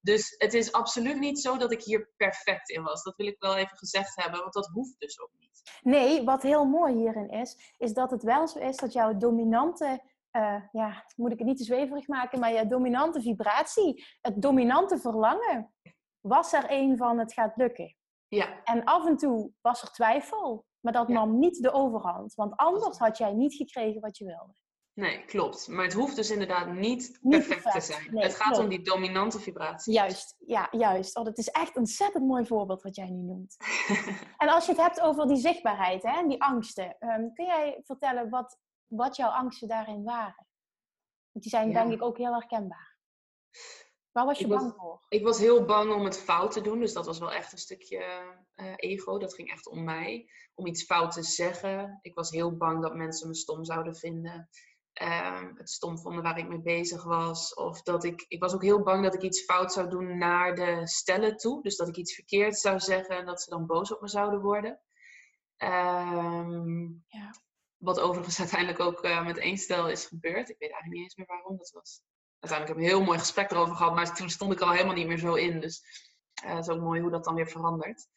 Dus het is absoluut niet zo dat ik hier perfect in was. Dat wil ik wel even gezegd hebben, want dat hoeft dus ook niet. Nee, wat heel mooi hierin is, is dat het wel zo is dat jouw dominante uh, ja, moet ik het niet te zweverig maken, maar je dominante vibratie, het dominante verlangen, was er een van het gaat lukken. Ja. En af en toe was er twijfel, maar dat ja. nam niet de overhand. Want anders had jij niet gekregen wat je wilde. Nee, klopt. Maar het hoeft dus inderdaad niet, niet perfect, perfect, te zijn. Nee, het gaat klopt. om die dominante vibratie. Juist, ja, juist. Oh, dat is echt een ontzettend mooi voorbeeld wat jij nu noemt. en als je het hebt over die zichtbaarheid hè, en die angsten, um, kun jij vertellen wat wat jouw angsten daarin waren. Want die zijn ja. denk ik ook heel herkenbaar. Waar was je ik bang was, voor? Ik was heel bang om het fout te doen. Dus dat was wel echt een stukje uh, ego. Dat ging echt om mij. Om iets fout te zeggen. Ik was heel bang dat mensen me stom zouden vinden. Uh, het stom vonden waar ik mee bezig was. Of dat ik. Ik was ook heel bang dat ik iets fout zou doen naar de stellen toe. Dus dat ik iets verkeerd zou zeggen en dat ze dan boos op me zouden worden. Um, ja. Wat overigens uiteindelijk ook uh, met één stel is gebeurd. Ik weet eigenlijk niet eens meer waarom dat was. Uiteindelijk heb ik een heel mooi gesprek erover gehad, maar toen stond ik al helemaal niet meer zo in. Dus uh, het is ook mooi hoe dat dan weer verandert.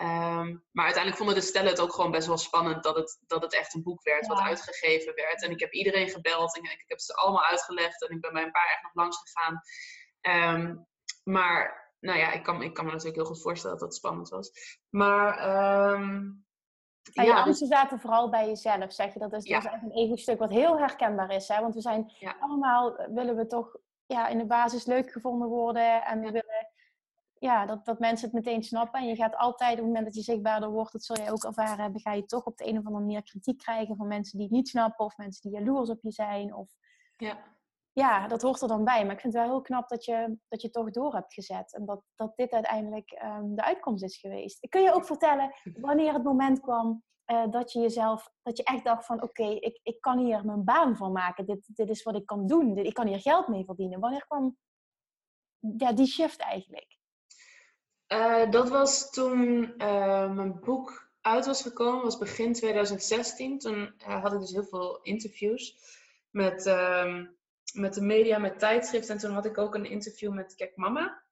Um, maar uiteindelijk vonden de stellen het ook gewoon best wel spannend dat het, dat het echt een boek werd, wat uitgegeven werd. En ik heb iedereen gebeld en ik, heb ze allemaal uitgelegd en ik ben bij een paar echt nog langs gegaan. Ehm, maar nou ja, ik kan, ik kan me natuurlijk heel goed voorstellen dat dat spannend was. Maar um, en je ja, angsten zaten vooral bij jezelf, zeg je. Dat is, dat is eigenlijk een ego-stuk wat heel herkenbaar is. Hè? Want we zijn allemaal, eh, willen we toch ja, in de basis leuk gevonden worden. En we willen ja, dat, dat mensen het meteen snappen. En je gaat altijd, op het moment dat je zichtbaarder wordt, dat zul je ook ervaren hebben, ga je toch op de een of andere manier kritiek krijgen van mensen die het niet snappen. Of mensen die jaloers op je zijn. Of... Ja ja, dat hoort er dan bij. Maar ik vind het wel heel knap dat je, dat je toch door hebt gezet. En dat, dat dit uiteindelijk ehm, de uitkomst is geweest. Kun je ook vertellen wanneer het moment kwam uh, dat je jezelf, dat je echt dacht van oké, ik, ik kan hier mijn baan van maken. Dit, dit is wat ik kan doen. Dit, ik kan hier geld mee verdienen. Wanneer kwam ja, die shift eigenlijk? Uh, dat was toen uh, mijn boek uit was gekomen, was begin 2016. Toen had ik dus heel veel interviews met ehm, met de media, met tijdschriften. En toen had ik ook een interview met Kek Mama.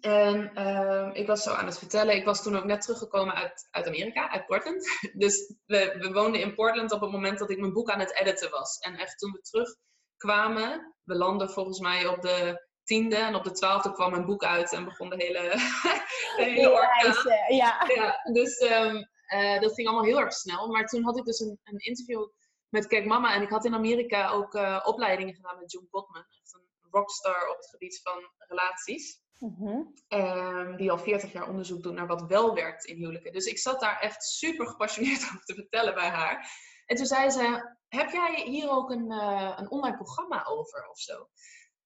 En uh, ik was zo aan het vertellen. Ik was toen ook net teruggekomen uit, uit Amerika, uit Portland. Dus we, we woonden in Portland op het moment dat ik mijn boek aan het editen was. En echt toen we terugkwamen, we landden volgens mij op de tiende en op de twaalfde kwam mijn boek uit en begon de hele, de hele orkaan. Ja. ja. dus um, uh, dat ging allemaal heel erg snel. Maar toen had ik dus een, een interview met Kijk Mama. En ik had in Amerika ook uh, opleidingen gedaan met John Gottman. Echt een rockstar op het gebied van relaties. Mm die al 40 jaar onderzoek doet naar wat wel werkt in huwelijken. Dus ik zat daar echt super gepassioneerd over te vertellen bij haar. En toen zei ze, heb jij hier ook een, uh, een online programma over of zo?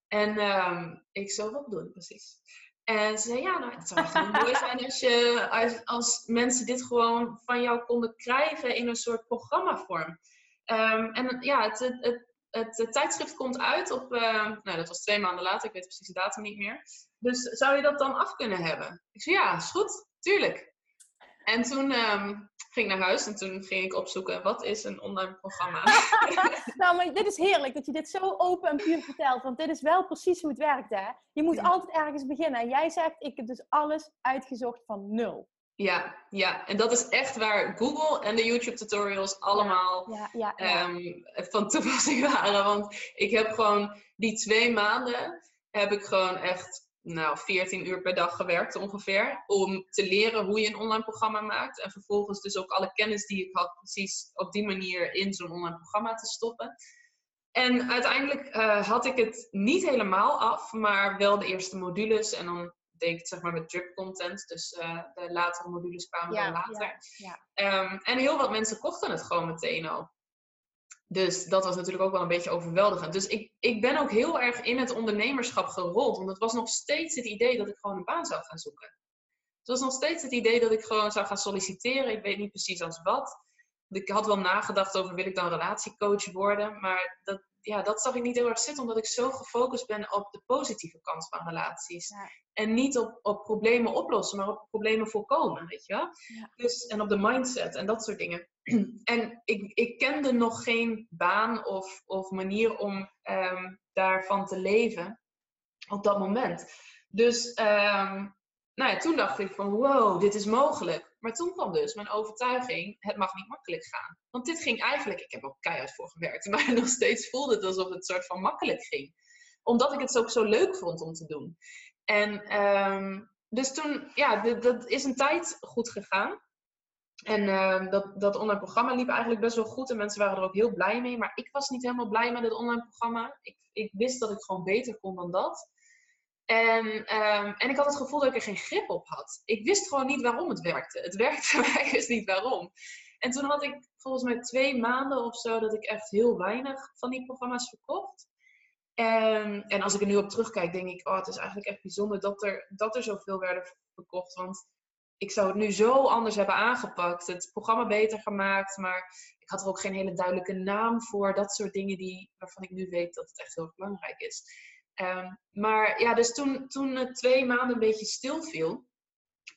En um, ik zo, wat je precies? En ze zei, ja, nou, het zou mooi zijn als, je, als, mensen dit gewoon van jou konden krijgen in een soort programmavorm. Um, en ja, het, het, het, tijdschrift komt uit op, uh, nou dat was twee maanden later, ik weet precies de datum niet meer. Dus zou je dat dan af kunnen hebben? Ik zei ja, is goed, tuurlijk. En toen um, ging ik naar huis en toen ging ik opzoeken, wat is een online programma? nou, maar dit is heerlijk dat je dit zo open en puur vertelt, want dit is wel precies hoe het werkt hè. Je moet altijd ergens beginnen. En jij zegt, ik heb dus alles uitgezocht van nul. Ja, ja, en dat is echt waar Google en de YouTube tutorials allemaal ja, ja, um, van toepassing waren. Want ik heb gewoon die twee maanden heb ik gewoon echt nou, 14 uur per dag gewerkt ongeveer. Om te leren hoe je een online programma maakt. En vervolgens dus ook alle kennis die ik had precies op die manier in zo'n online programma te stoppen. En uiteindelijk uh, had ik het niet helemaal af, maar wel de eerste modules. En dan deed ik het zeg maar met drip content. Dus uh, de latere modules kwamen ja, dan later. Ja, ja. Um, en heel wat mensen kochten het gewoon meteen al. Dus dat was natuurlijk ook wel een beetje overweldigend. Dus ik, ik ben ook heel erg in het ondernemerschap gerold. Want het was nog steeds het idee dat ik gewoon een baan zou gaan zoeken. Het was nog steeds het idee dat ik gewoon zou gaan solliciteren. Ik weet niet precies als wat. Ik had wel nagedacht over wil ik dan relatiecoach worden. Maar dat, ja, dat zag ik niet heel erg zitten, omdat ik zo gefocust ben op de positieve kant van relaties. En niet op, op problemen oplossen, maar op problemen voorkomen, weet je wel? Dus, en op de mindset en dat soort dingen. en ik, ik kende nog geen baan of, of manier om um, daarvan te leven op dat moment. Dus um, nou ja, toen dacht ik van wow, dit is mogelijk. Maar toen kwam dus mijn overtuiging, het mag niet makkelijk gaan. Want dit ging eigenlijk, ik heb ook keihard voor gewerkt, maar nog steeds voelde het alsof het soort van makkelijk ging. Omdat ik het ook zo leuk vond om te doen. En um, dus toen, ja, dat is een tijd goed gegaan. En uh, dat, dat online programma liep eigenlijk best wel goed en mensen waren er ook heel blij mee. Maar ik was niet helemaal blij met het online programma. Ik, ik wist dat ik gewoon beter kon dan dat. En, um, en ik had het gevoel dat ik er geen grip op had. Ik wist gewoon niet waarom het werkte. Het werkte, maar ik wist niet waarom. En toen had ik volgens mij twee maanden of zo dat ik echt heel weinig van die programma's verkocht. En, en als ik er nu op terugkijk, denk ik, oh, het is eigenlijk echt bijzonder dat er, dat er zoveel werden verkocht. Want ik zou het nu zo anders hebben aangepakt. Het programma beter gemaakt, maar ik had er ook geen hele duidelijke naam voor. Dat soort dingen die, waarvan ik nu weet dat het echt heel belangrijk is. Um, maar ja, dus toen, toen het twee maanden een beetje stil viel.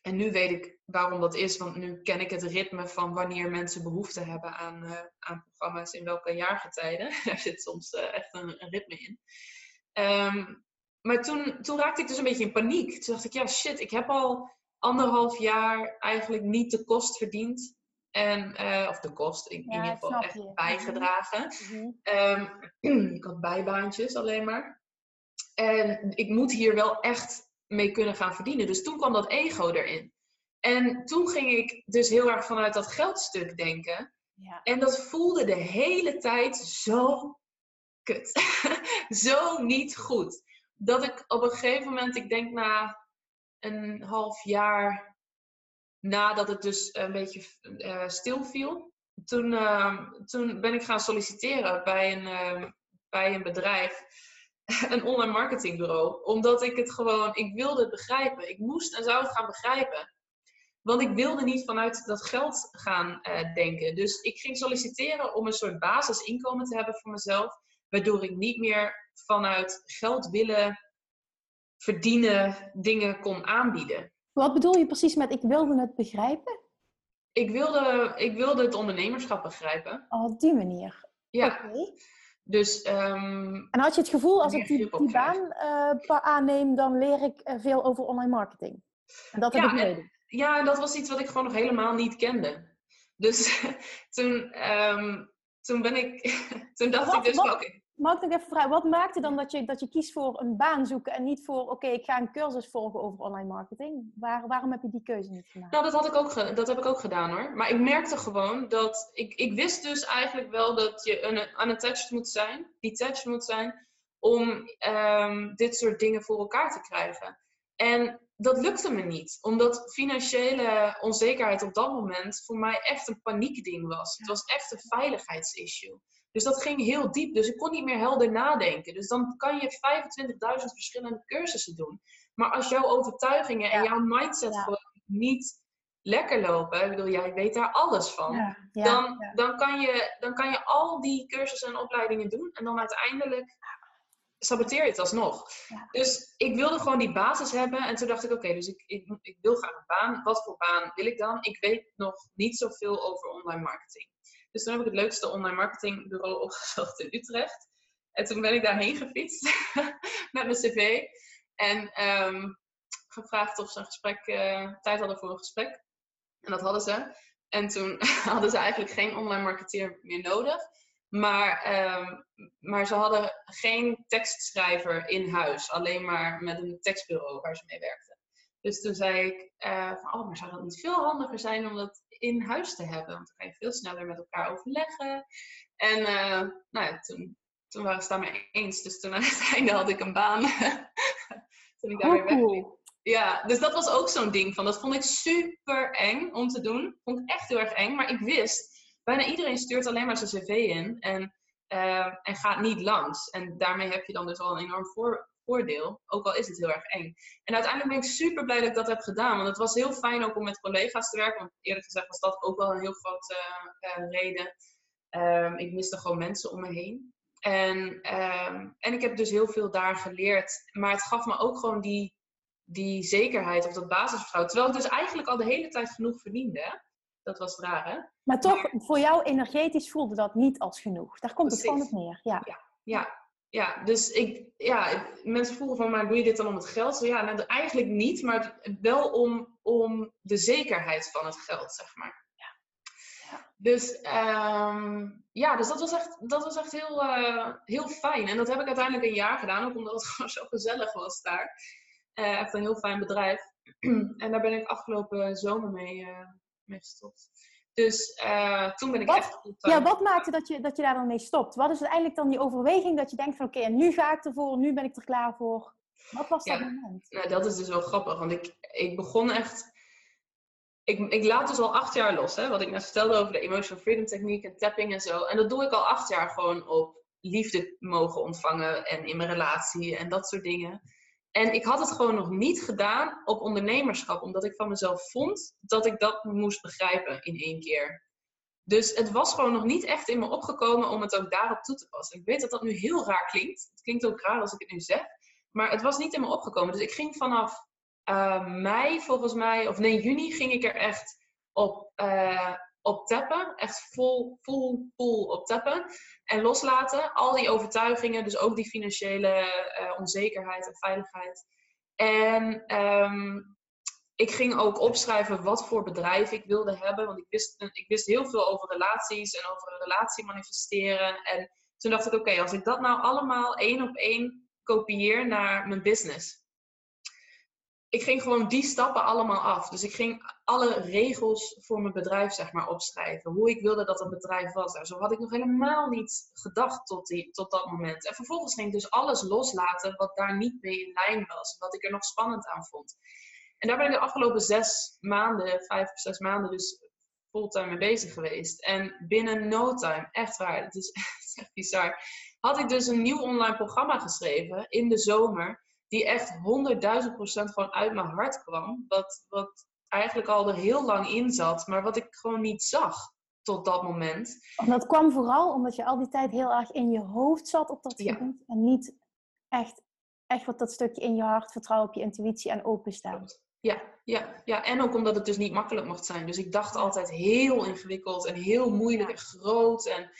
En nu weet ik waarom dat is, want nu ken ik het ritme van wanneer mensen behoefte hebben aan, uh, aan programma's in welke jaargetijden. Daar zit soms uh, echt een, een, ritme in. Um, maar toen, toen raakte ik dus een beetje in paniek. Toen dacht ik, ja shit, ik heb al anderhalf jaar eigenlijk niet de kost verdiend. En, uh, of de kost, in, in ieder geval echt je. bijgedragen. Mm -hmm. ik had bijbaantjes alleen maar. En ik moet hier wel echt mee kunnen gaan verdienen. Dus toen kwam dat ego erin. En toen ging ik dus heel erg vanuit dat geldstuk denken. Ja. En dat voelde de hele tijd zo kut. zo niet goed. Dat ik op een gegeven moment, ik denk na een half jaar nadat het dus een beetje uh, stil viel, toen, uh, toen ben ik gaan solliciteren bij een, uh, bij een bedrijf, een online marketingbureau. Omdat ik het gewoon, ik wilde het begrijpen. Ik moest en zou het gaan begrijpen. Want ik wilde niet vanuit dat geld gaan uh, denken. Dus ik ging solliciteren om een soort basisinkomen te hebben voor mezelf. Waardoor ik niet meer vanuit geld willen verdienen dingen kon aanbieden. Wat bedoel je precies met ik wilde het begrijpen? Ik wilde, ik wilde het ondernemerschap begrijpen. Oh, op die manier. Ja. Okay. Dus, um, en had je het gevoel, als ik die, die baan uh, aanneem, dan leer ik uh, veel over online marketing? En dat heb ja, ik nodig. Ja, dat was iets wat ik gewoon nog helemaal niet kende. Dus toen, um, toen ben ik, toen dacht wat, ik dus. Okay. Mag ik nog even vragen, wat maakte dan dat je, dat je kiest voor een baan zoeken en niet voor, oké, ik ga een cursus volgen over online marketing? Waar, waarom heb je die keuze niet gemaakt? Nou, dat, had ik ook, dat heb ik ook gedaan hoor. Maar ik merkte gewoon dat, ik, ik wist dus eigenlijk wel dat je een, unattached moet zijn, detached moet zijn, om um, dit soort dingen voor elkaar te krijgen. En dat lukte me niet, omdat financiële onzekerheid op dat moment voor mij echt een paniekding was. Het was echt een veiligheidsissue. Dus dat ging heel diep. Dus ik kon niet meer helder nadenken. Dus dan kan je 25.000 verschillende cursussen doen. Maar als jouw overtuigingen en jouw mindset ja. gewoon niet lekker lopen, ik bedoel, jij weet daar alles van, ja. Dan, Dan, kan je, dan kan je al die cursussen en opleidingen doen en dan uiteindelijk saboteer je het alsnog. Dus ik wilde gewoon die basis hebben. En toen dacht ik, oké, dus ik, ik, ik, wil graag een baan. Wat voor baan wil ik dan? Ik weet nog niet zoveel over online marketing. Dus toen heb ik het leukste online marketingbureau opgezocht in Utrecht. En toen ben ik daarheen gefietst met mijn cv. En um, gevraagd of ze een gesprek, uh, tijd hadden voor een gesprek. En dat hadden ze. En toen hadden ze eigenlijk geen online marketeer meer nodig. Maar, um, maar ze hadden geen tekstschrijver in huis. Alleen maar met een tekstbureau waar ze mee werkten. Dus toen zei ik, uh, van, oh, maar zou dat niet veel handiger zijn om dat in huis te hebben? Want dan kan je veel sneller met elkaar overleggen. En uh, nou ja, toen, toen waren ze het daarmee eens. Dus toen aan het einde had ik een baan. toen ik daar weer wegliep. Ja, dus dat was ook zo'n ding van. Dat vond ik super eng om te doen. Vond ik echt heel erg eng. Maar ik wist, bijna iedereen stuurt alleen maar zijn cv in. En, uh, en gaat niet langs. En daarmee heb je dan dus al een enorm voor, voordeel. Ook al is het heel erg eng. En uiteindelijk ben ik super blij dat ik dat heb gedaan. Want het was heel fijn ook om met collega's te werken. Want eerlijk gezegd was dat ook wel een heel grote uh, reden. Um, ik miste gewoon mensen om me heen. En, um, en ik heb dus heel veel daar geleerd. Maar het gaf me ook gewoon die, die zekerheid of dat basisvertrouwen. Terwijl ik dus eigenlijk al de hele tijd genoeg verdiende. Dat was het rare. Maar toch, voor jou energetisch voelde dat niet als genoeg. Daar komt Precies. het gewoon op neer. Ja. ja, ja ja, dus ik, ja, mensen vroegen van, maar doe je dit dan om het geld? Zo, ja, nou, eigenlijk niet, maar wel om, om de zekerheid van het geld, zeg maar. Ja. ja. Dus, um, ja, dus dat was echt, dat was echt heel, uh, heel fijn. En dat heb ik uiteindelijk een jaar gedaan, ook omdat het gewoon zo gezellig was daar. Uh, echt een heel fijn bedrijf. en daar ben ik afgelopen zomer mee, uh, mee gestopt. Dus uh, toen ben ik wat, echt... Ja, wat maakte dat je, dat je daar dan mee stopt? Wat is uiteindelijk dan die overweging dat je denkt van... Oké, okay, nu ga ik ervoor, nu ben ik er klaar voor. Wat was dat moment? Nou, dat is dus wel grappig. Want ik, ik begon echt... Ik, ik laat dus al acht jaar los. Hè, wat ik net vertelde over de emotional freedom techniek en tapping en zo. En dat doe ik al acht jaar gewoon op liefde mogen ontvangen. En in mijn relatie en dat soort dingen. En ik had het gewoon nog niet gedaan op ondernemerschap, omdat ik van mezelf vond dat ik dat moest begrijpen in één keer. Dus het was gewoon nog niet echt in me opgekomen om het ook daarop toe te passen. Ik weet dat dat nu heel raar klinkt. Het klinkt ook raar als ik het nu zeg. Maar het was niet in me opgekomen. Dus ik ging vanaf uh, mei, volgens mij, of nee, juni, ging ik er echt op, uh, op tappen. Echt vol, vol, vol op tappen. En loslaten. Al die overtuigingen, dus ook die financiële uh, onzekerheid en veiligheid. En um, ik ging ook opschrijven wat voor bedrijf ik wilde hebben. Want ik wist, ik wist heel veel over relaties en over een relatie manifesteren. En toen dacht ik, oké, als ik dat nou allemaal één op één kopieer naar mijn business. Ik ging gewoon die stappen allemaal af. Dus ik ging alle regels voor mijn bedrijf zeg maar opschrijven. Hoe ik wilde dat het bedrijf was. Zo had ik nog helemaal niet gedacht tot, die, tot dat moment. En vervolgens ging ik dus alles loslaten wat daar niet mee in lijn was. Wat ik er nog spannend aan vond. En daar ben ik de afgelopen zes maanden, vijf of zes maanden dus fulltime mee bezig geweest. En binnen no time, echt waar, het is, echt bizar, had ik dus een nieuw online programma geschreven in de zomer. Die echt 100.000 procent gewoon uit mijn hart kwam. Wat, wat eigenlijk al er heel lang in zat, maar wat ik gewoon niet zag tot dat moment. En dat kwam vooral omdat je al die tijd heel erg in je hoofd zat op dat moment. En niet echt, echt wat dat stukje in je hart, vertrouwen op je intuïtie en openstaan. Ja, ja, ja, en ook omdat het dus niet makkelijk mocht zijn. Dus ik dacht altijd heel ingewikkeld en heel moeilijk en groot. En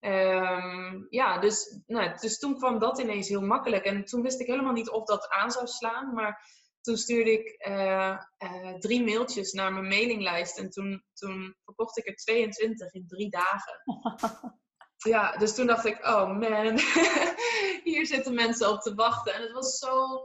um, ja, dus, nou, dus toen kwam dat ineens heel makkelijk. En toen wist ik helemaal niet of dat aan zou slaan. Maar toen stuurde ik uh, uh, drie mailtjes naar mijn mailinglijst. En toen, toen verkocht ik er 22 in drie dagen. ja, dus toen dacht ik, oh man, hier zitten mensen op te wachten. En het was zo...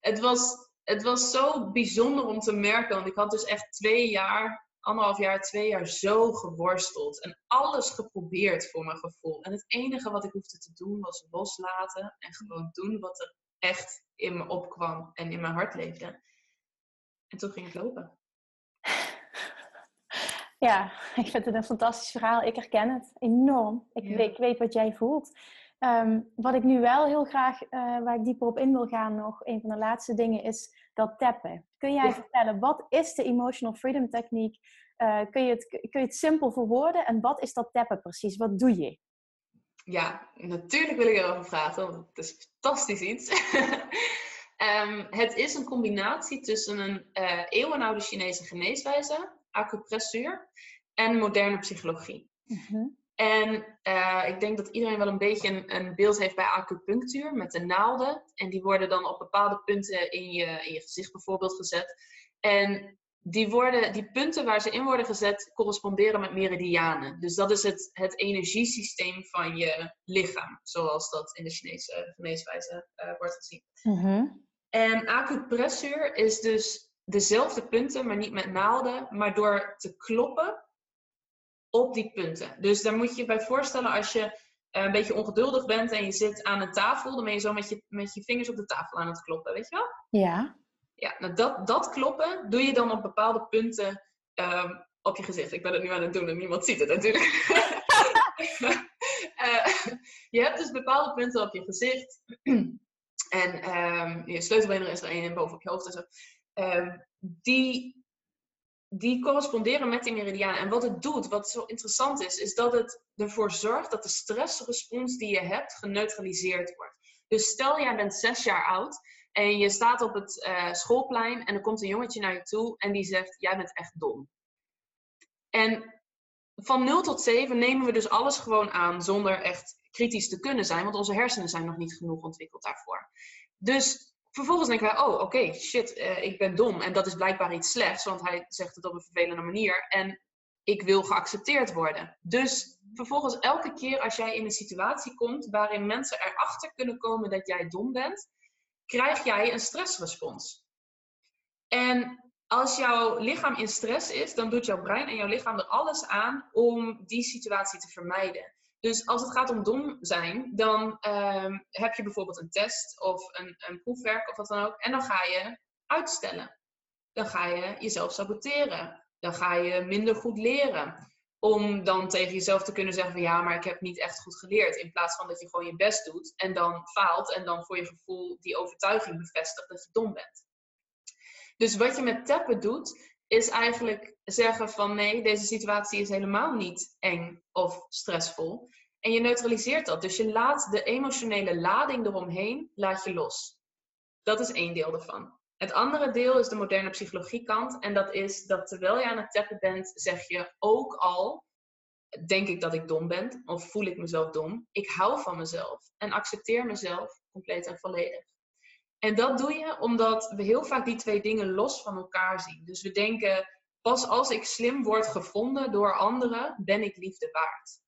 Het was het was zo bijzonder om te merken. Want ik had dus echt twee jaar, anderhalf jaar, twee jaar zo geworsteld. En alles geprobeerd voor mijn gevoel. En het enige wat ik hoefde te doen was loslaten. En gewoon doen wat er echt in me opkwam en in mijn hart leefde. En toen ging het lopen. Ja, ik vind het een fantastisch verhaal. Ik herken het enorm. Ik, ik weet wat jij voelt. Ehm, wat ik nu wel heel graag, uh, waar ik dieper op in wil gaan, nog een van de laatste dingen is dat tappen. Kun jij vertellen, wat is de Emotional Freedom Techniek? Uh, kun, je het, kun je het simpel verwoorden? En wat is dat tappen precies? Wat doe je? Ja, natuurlijk wil ik erover praten, want het is fantastisch iets. um, het is een combinatie tussen een uh, eeuwenoude Chinese geneeswijze, acupressuur, en moderne psychologie. Mm en uh, ik denk dat iedereen wel een beetje een, een, beeld heeft bij acupunctuur met de naalden. En die worden dan op bepaalde punten in je, in je gezicht bijvoorbeeld gezet. En die, worden, die punten waar ze in worden gezet corresponderen met meridianen. Dus dat is het, het energiesysteem van je lichaam, zoals dat in de Chinese geneeswijze uh, wordt gezien. Mm En acupressuur is dus dezelfde punten, maar niet met naalden, maar door te kloppen op die punten. Dus daar moet je je bij voorstellen als je eh, een beetje ongeduldig bent en je zit aan een tafel, dan ben je zo met je, met je vingers op de tafel aan het kloppen, weet je wel? Ja. Ja, nou dat, dat kloppen doe je dan op bepaalde punten ehm, op je gezicht. Ik ben het nu aan het doen en niemand ziet het natuurlijk. uh, je hebt dus bepaalde punten op je gezicht. en um, je sleutelbenen is er één boven op je hoofd en zo. Ehm, die die corresponderen met die meridianen. En wat het doet, wat zo interessant is, is dat het ervoor zorgt dat de stressrespons die je hebt geneutraliseerd wordt. Dus stel jij bent zes jaar oud en je staat op het uh, schoolplein en er komt een jongetje naar je toe en die zegt: Jij bent echt dom. En van 0 tot 7 nemen we dus alles gewoon aan zonder echt kritisch te kunnen zijn, want onze hersenen zijn nog niet genoeg ontwikkeld daarvoor. Dus vervolgens denken wij, oh oké, shit, uh, ik ben dom. En dat is blijkbaar iets slechts, want hij zegt het op een vervelende manier. En ik wil geaccepteerd worden. Dus vervolgens elke keer als jij in een situatie komt waarin mensen erachter kunnen komen dat jij dom bent, krijg jij een stressrespons. En als jouw lichaam in stress is, dan doet jouw brein en jouw lichaam er alles aan om die situatie te vermijden. Dus als het gaat om dom zijn, dan ehm, heb je bijvoorbeeld een test of een, een proefwerk of wat dan ook. En dan ga je uitstellen. Dan ga je jezelf saboteren. Dan ga je minder goed leren. Om dan tegen jezelf te kunnen zeggen van ja, maar ik heb niet echt goed geleerd. In plaats van dat je gewoon je best doet en dan faalt en dan voor je gevoel die overtuiging bevestigt dat je dom bent. Dus wat je met tappen doet, is eigenlijk zeggen van nee, deze situatie is helemaal niet eng of stressvol. En je neutraliseert dat. Dus je laat de emotionele lading eromheen, laat je los. Dat is één deel ervan. Het andere deel is de moderne psychologiekant. En dat is dat terwijl je aan het tappen bent, zeg je ook al, denk ik dat ik dom ben of voel ik mezelf dom. Ik hou van mezelf en accepteer mezelf compleet en volledig. En dat doe je omdat we heel vaak die twee dingen los van elkaar zien. Dus we denken, pas als ik slim word gevonden door anderen, ben ik liefde waard.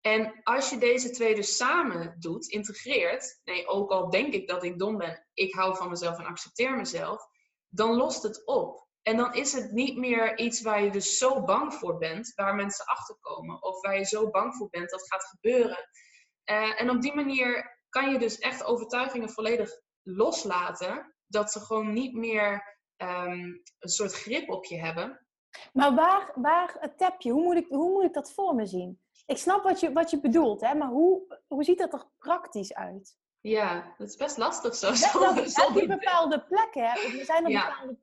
En als je deze twee dus samen doet, integreert, nee, ook al denk ik dat ik dom ben, ik hou van mezelf en accepteer mezelf, dan lost het op. En dan is het niet meer iets waar je dus zo bang voor bent, waar mensen achterkomen, of waar je zo bang voor bent dat gaat gebeuren. Uh, en op die manier kan je dus echt overtuigingen volledig loslaten, dat ze gewoon niet meer um, een soort grip op je hebben. Maar waar, waar tap je? Hoe moet, ik, hoe moet ik dat voor me zien? Ik snap wat je, wat je bedoelt, hè? maar hoe, hoe ziet dat er praktisch uit? Ja, dat is best lastig zo. je bepaalde plekken? Hè? Zijn er ja. bepaalde...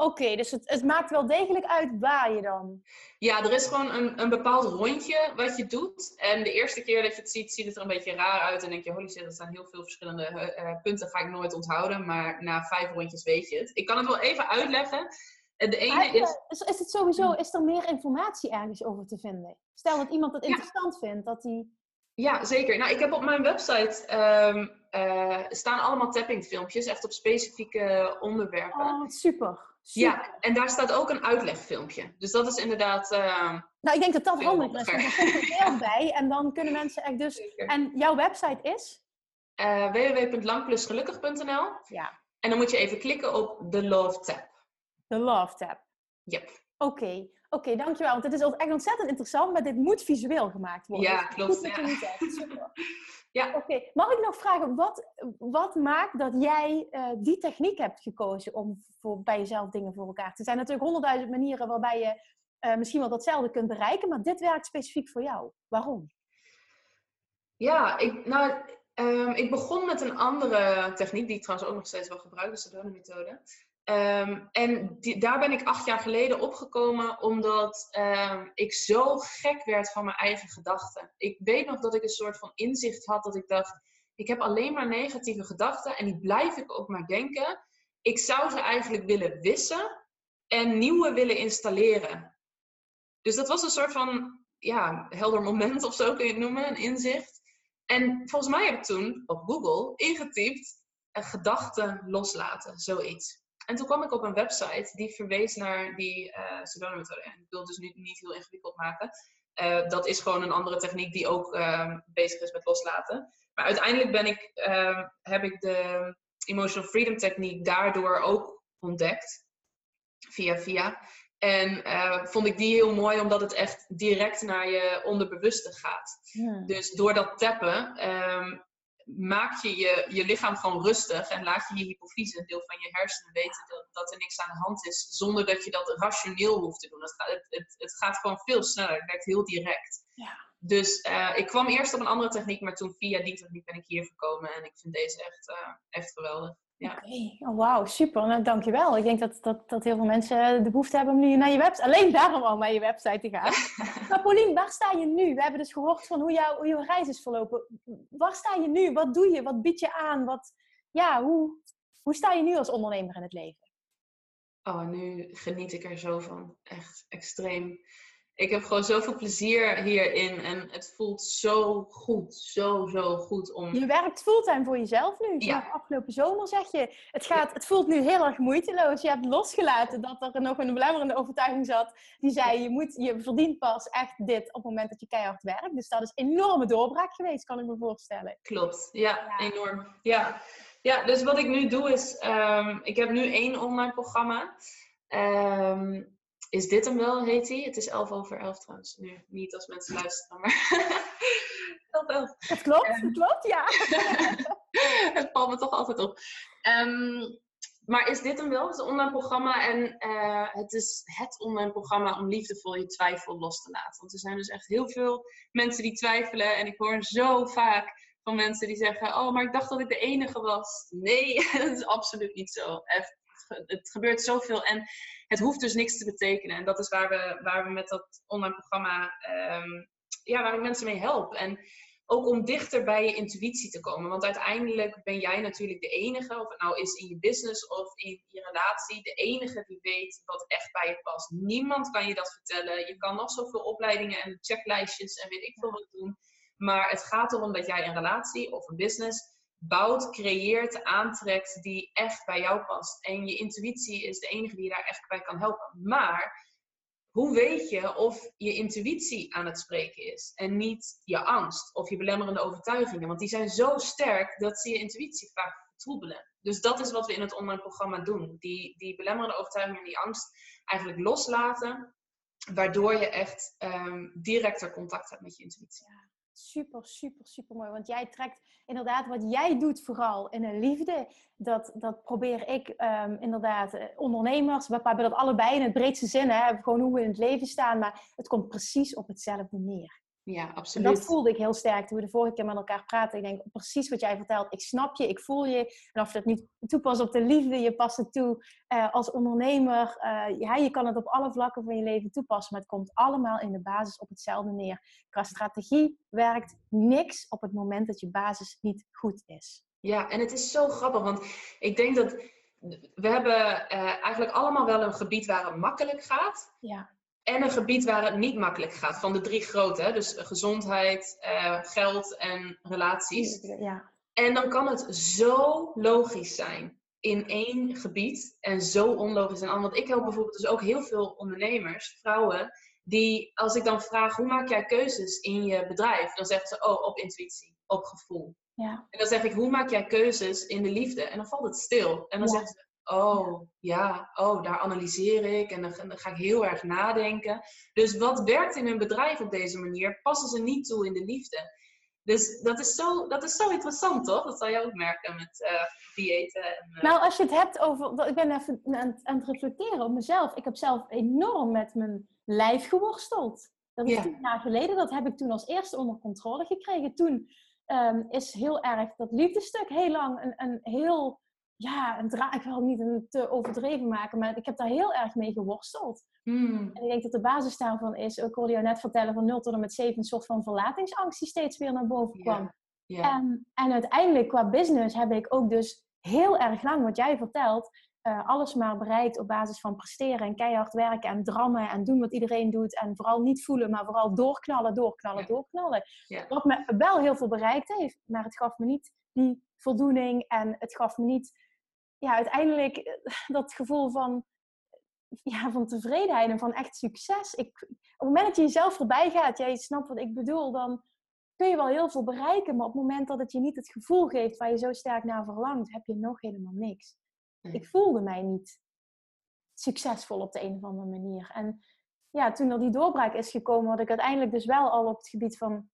Oké, dus het, het, maakt wel degelijk uit waar je dan... Ja, er is gewoon een, een bepaald rondje wat je doet. En de eerste keer dat je het ziet, ziet het er een beetje raar uit. En denk je, holy shit, er zijn heel veel verschillende uh, punten. Ga ik nooit onthouden. Maar na vijf rondjes weet je het. Ik kan het wel even uitleggen. De ene is... is... Is het sowieso, is er meer informatie ergens over te vinden? Stel dat iemand het interessant vindt, dat hij... Ja, zeker. Nou, ik heb op mijn website um, uh, staan allemaal tappingfilmpjes, echt op specifieke onderwerpen. Oh, super. Ja, en daar staat ook een uitlegfilmpje. Dus dat is inderdaad. Uh, nou, ik denk dat dat handig is. Er komt er beeld bij en dan kunnen mensen echt dus. Zeker. En jouw website is? Uh, www.langplusgelukkig.nl. Ja. En dan moet je even klikken op de Love Tab. De Love Tab. Yep. Oké, okay. oké, dankjewel. Want het is echt ontzettend interessant, maar dit moet visueel gemaakt worden. Ja, klopt. Ja. Super. Ja. Oké, mag ik nog vragen, wat, wat maakt dat jij uh, die techniek hebt gekozen om voor, bij jezelf dingen voor elkaar te zijn? natuurlijk honderdduizend manieren waarbij je uh, misschien wel datzelfde kunt bereiken, maar dit werkt specifiek voor jou. Waarom? Ja, ik, nou, um, ik begon met een andere techniek, die ik trouwens ook nog steeds wel gebruik, de Sedona-methode. Um, en daar ben ik acht jaar geleden opgekomen omdat um, ik zo gek werd van mijn eigen gedachten. Ik weet nog dat ik een soort van inzicht had dat ik dacht, ik heb alleen maar negatieve gedachten en die blijf ik ook maar denken. Ik zou ze eigenlijk willen wissen en nieuwe willen installeren. Dus dat was een soort van ja, helder moment of zo kun je het noemen, een inzicht. En volgens mij heb ik toen op Google ingetypt gedachten loslaten, zoiets. En toen kwam ik op een website die verwees naar die uh, Sedona-methode. En ik wil het dus nu niet heel ingewikkeld maken. Uh, dat is gewoon een andere techniek die ook uh, bezig is met loslaten. Maar uiteindelijk ben ik, ehm, heb ik de Emotional Freedom techniek daardoor ook ontdekt. Via via. En uh, vond ik die heel mooi omdat het echt direct naar je onderbewuste gaat. Ja. Dus door dat tappen um, maak je, je je lichaam gewoon rustig en laat je je hypofyse, een deel van je hersenen, weten dat, dat er niks aan de hand is, zonder dat je dat rationeel hoeft te doen. Het gaat, het, het, het gaat gewoon veel sneller, het werkt heel direct. Ja. Dus uh, ik kwam eerst op een andere techniek, maar toen via die techniek ben ik hier gekomen en ik vind deze echt, uh, echt geweldig. Ja. Oké, okay. oh, wauw, super. Nou, dankjewel. Ik denk dat, dat, dat heel veel mensen de behoefte hebben om nu naar je website, alleen daarom al naar je website te gaan. maar Paulien, waar sta je nu? We hebben dus gehoord van hoe, jou, hoe jouw reis is verlopen. Waar sta je nu? Wat doe je? Wat bied je aan? Wat, ja, hoe, hoe sta je nu als ondernemer in het leven? Oh, nu geniet ik er zo van. Echt extreem ik heb gewoon zoveel plezier hierin en het voelt zo goed, zo, zo goed om... Je werkt fulltime voor jezelf nu. Ja. Afgelopen zomer zeg je, het, gaat, het voelt nu heel erg moeiteloos. Je hebt losgelaten dat er nog een belemmerende overtuiging zat. Die zei, je, moet, je verdient pas echt dit op het moment dat je keihard werkt. Dus dat is een enorme doorbraak geweest, kan ik me voorstellen. Klopt, ja, ja. enorm. Ja. ja, dus wat ik nu doe is, um, ik heb nu één online programma... Um, is dit hem wel, heet hij? Het is 11 over 11 trouwens. Nu niet als mensen luisteren, maar 11 11. Het klopt, um, het klopt, ja. het valt me toch altijd op. Um, maar is dit hem wel? Het is een online programma en uh, het is het online programma om liefdevol je twijfel los te laten. Want er zijn dus echt heel veel mensen die twijfelen en ik hoor zo vaak van mensen die zeggen: Oh, maar ik dacht dat ik de enige was. Nee, dat is absoluut niet zo. Echt het gebeurt zoveel en het hoeft dus niks te betekenen. En dat is waar we, waar we met dat online programma, um, ja, waar ik mensen mee help. En ook om dichter bij je intuïtie te komen. Want uiteindelijk ben jij natuurlijk de enige, of het nou is in je business of in je relatie, de enige die weet wat echt bij je past. Niemand kan je dat vertellen. Je kan nog zoveel opleidingen en checklijstjes en weet ik veel wat doen. Maar het gaat erom dat jij een relatie of een business bouwt, creëert, aantrekt die echt bij jou past. En je intuïtie is de enige die je daar echt bij kan helpen. Maar hoe weet je of je intuïtie aan het spreken is en niet je angst of je belemmerende overtuigingen? Want die zijn zo sterk dat ze je intuïtie vaak vertroebelen. Dus dat is wat we in het online programma doen. Die, die belemmerende overtuigingen en die angst eigenlijk loslaten, waardoor je echt um, directer contact hebt met je intuïtie. Super, super, super mooi. Want jij trekt inderdaad wat jij doet vooral in een liefde. Dat, dat probeer ik um, inderdaad eh, ondernemers, we hebben dat allebei in het breedste zin, hè, gewoon hoe we in het leven staan, maar het komt precies op hetzelfde neer. Ja, absoluut. En dat voelde ik heel sterk toen we de vorige keer met elkaar praten. Ik denk precies wat jij vertelt. Ik snap je, ik voel je. En of je dat niet toepast op de liefde, je past het toe uh, als ondernemer. Uh, ja, je kan het op alle vlakken van je leven toepassen. Maar het komt allemaal in de basis op hetzelfde neer. Qua strategie werkt niks op het moment dat je basis niet goed is. Ja, en het is zo grappig, want ik denk dat we hebben uh, eigenlijk allemaal wel een gebied waar het makkelijk gaat. Ja. En een gebied waar het niet makkelijk gaat. Van de drie grote. Dus gezondheid, uh, geld en relaties. Ja. En dan kan het zo logisch zijn in één gebied. En zo onlogisch in ander. Want ik help bijvoorbeeld dus ook heel veel ondernemers, vrouwen. Die als ik dan vraag, hoe maak jij keuzes in je bedrijf? Dan zeggen ze, oh, op intuïtie, op gevoel. Ja. En dan zeg ik, hoe maak jij keuzes in de liefde? En dan valt het stil. En dan Ja. zeggen ze, oh, ja, oh, daar analyseer ik. En dan, ga- dan ga ik heel erg nadenken. Dus wat werkt in een bedrijf op deze manier, passen ze niet toe in de liefde. Dus dat is zo, dat is zo interessant, toch? Dat zal je ook merken met eh diëten. En, eh, Nou, als je het hebt over. Ik ben even aan, het- aan het reflecteren op mezelf. Ik heb zelf enorm met mijn lijf geworsteld. Dat is Ja. tien jaar geleden. Dat heb ik toen als eerste onder controle gekregen. Toen ehm, is heel erg dat liefdestuk heel lang een, een heel. Ja, een dra ik wil het niet een te overdreven maken, maar ik heb daar heel erg mee geworsteld. hmm, En ik denk dat de basis daarvan is, ik hoorde jou net vertellen, van 0 tot en met 7, een soort van verlatingsangst die steeds weer naar boven kwam. En, en uiteindelijk qua business heb ik ook dus heel erg lang, wat jij vertelt, eh, alles maar bereikt op basis van presteren en keihard werken en drammen en doen wat iedereen doet. En vooral niet voelen, maar vooral doorknallen, doorknallen, doorknallen. Wat me wel heel veel bereikt heeft, maar het gaf me niet die voldoening en het gaf me niet, ja, uiteindelijk eh, dat gevoel van, ja, van tevredenheid en van echt succes. Ik, op het moment dat je jezelf voorbij gaat, jij snapt wat ik bedoel, dan kun je wel heel veel bereiken. Maar op het moment dat het je niet het gevoel geeft waar je zo sterk naar verlangt, heb je nog helemaal niks. Ik voelde mij niet succesvol op de een of andere manier. En ja, toen er die doorbraak is gekomen, wat ik uiteindelijk dus wel al op het gebied van,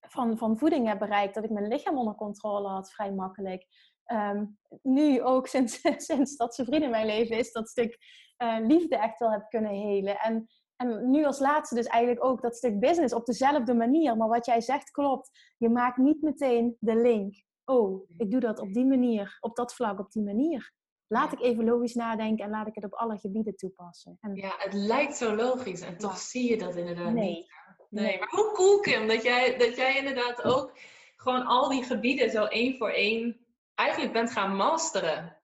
van, van voeding heb bereikt, dat ik mijn lichaam onder controle had, vrij makkelijk. Ehm, nu ook sinds, sinds dat zijn vriend in mijn leven is, dat stuk eh, liefde echt wel heb kunnen helen. En, en nu als laatste dus eigenlijk ook dat stuk business op dezelfde manier. Maar wat jij zegt klopt. Je maakt niet meteen de link. Oh, ik doe dat op die manier, op dat vlak, op die manier. Laat Ja. ik even logisch nadenken en laat ik het op alle gebieden toepassen. En ja, het lijkt zo logisch en toch Ja. zie je dat inderdaad Nee. niet. Nee, maar hoe cool Kim, dat jij, dat jij inderdaad ook gewoon al die gebieden zo één voor één eigenlijk bent gaan masteren.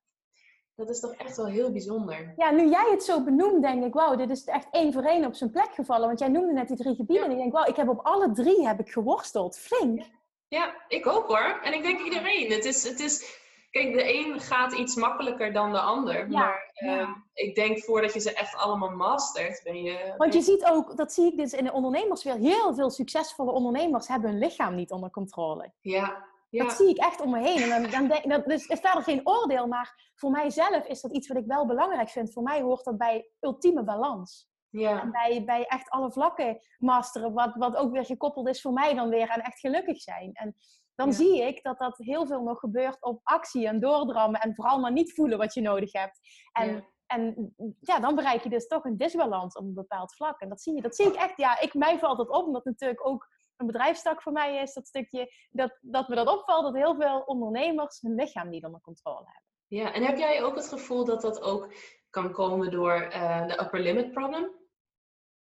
Dat is toch echt wel heel bijzonder. Ja, nu jij het zo benoemt, denk ik, wauw, dit is echt één voor één op zijn plek gevallen. Want jij noemde net die drie gebieden. Ja. En ik denk, wauw, ik heb op alle drie heb ik geworsteld. Flink. Ja, ik ook hoor. En ik denk iedereen. Het is, het is, kijk, de een gaat iets makkelijker dan de ander. Ja, maar ja. ehm, ik denk voordat je ze echt allemaal mastert, ben je... Want je ziet ook, dat zie ik dus in de ondernemerswereld, heel veel succesvolle ondernemers hebben hun lichaam niet onder controle. Ja, ja. Dat zie ik echt om me heen. En dan, dan denk, dat dus is verder geen oordeel, maar voor mijzelf is dat iets wat ik wel belangrijk vind. Voor mij hoort dat bij ultieme balans. En ja. bij, bij echt alle vlakken masteren, wat, wat ook weer gekoppeld is voor mij dan weer aan echt gelukkig zijn. En dan Ja. zie ik dat dat heel veel nog gebeurt op actie en doordrammen en vooral maar niet voelen wat je nodig hebt. En Ja. En ja, dan bereik je dus toch een disbalans op een bepaald vlak. En dat zie je. Dat zie ik echt. Ja, ik, mij valt dat op, omdat natuurlijk ook een bedrijfstak voor mij is. Dat stukje, dat, dat me dat opvalt, dat heel veel ondernemers hun lichaam niet onder controle hebben. ja, en heb jij ook het gevoel dat dat ook kan komen door eh, de upper limit problem?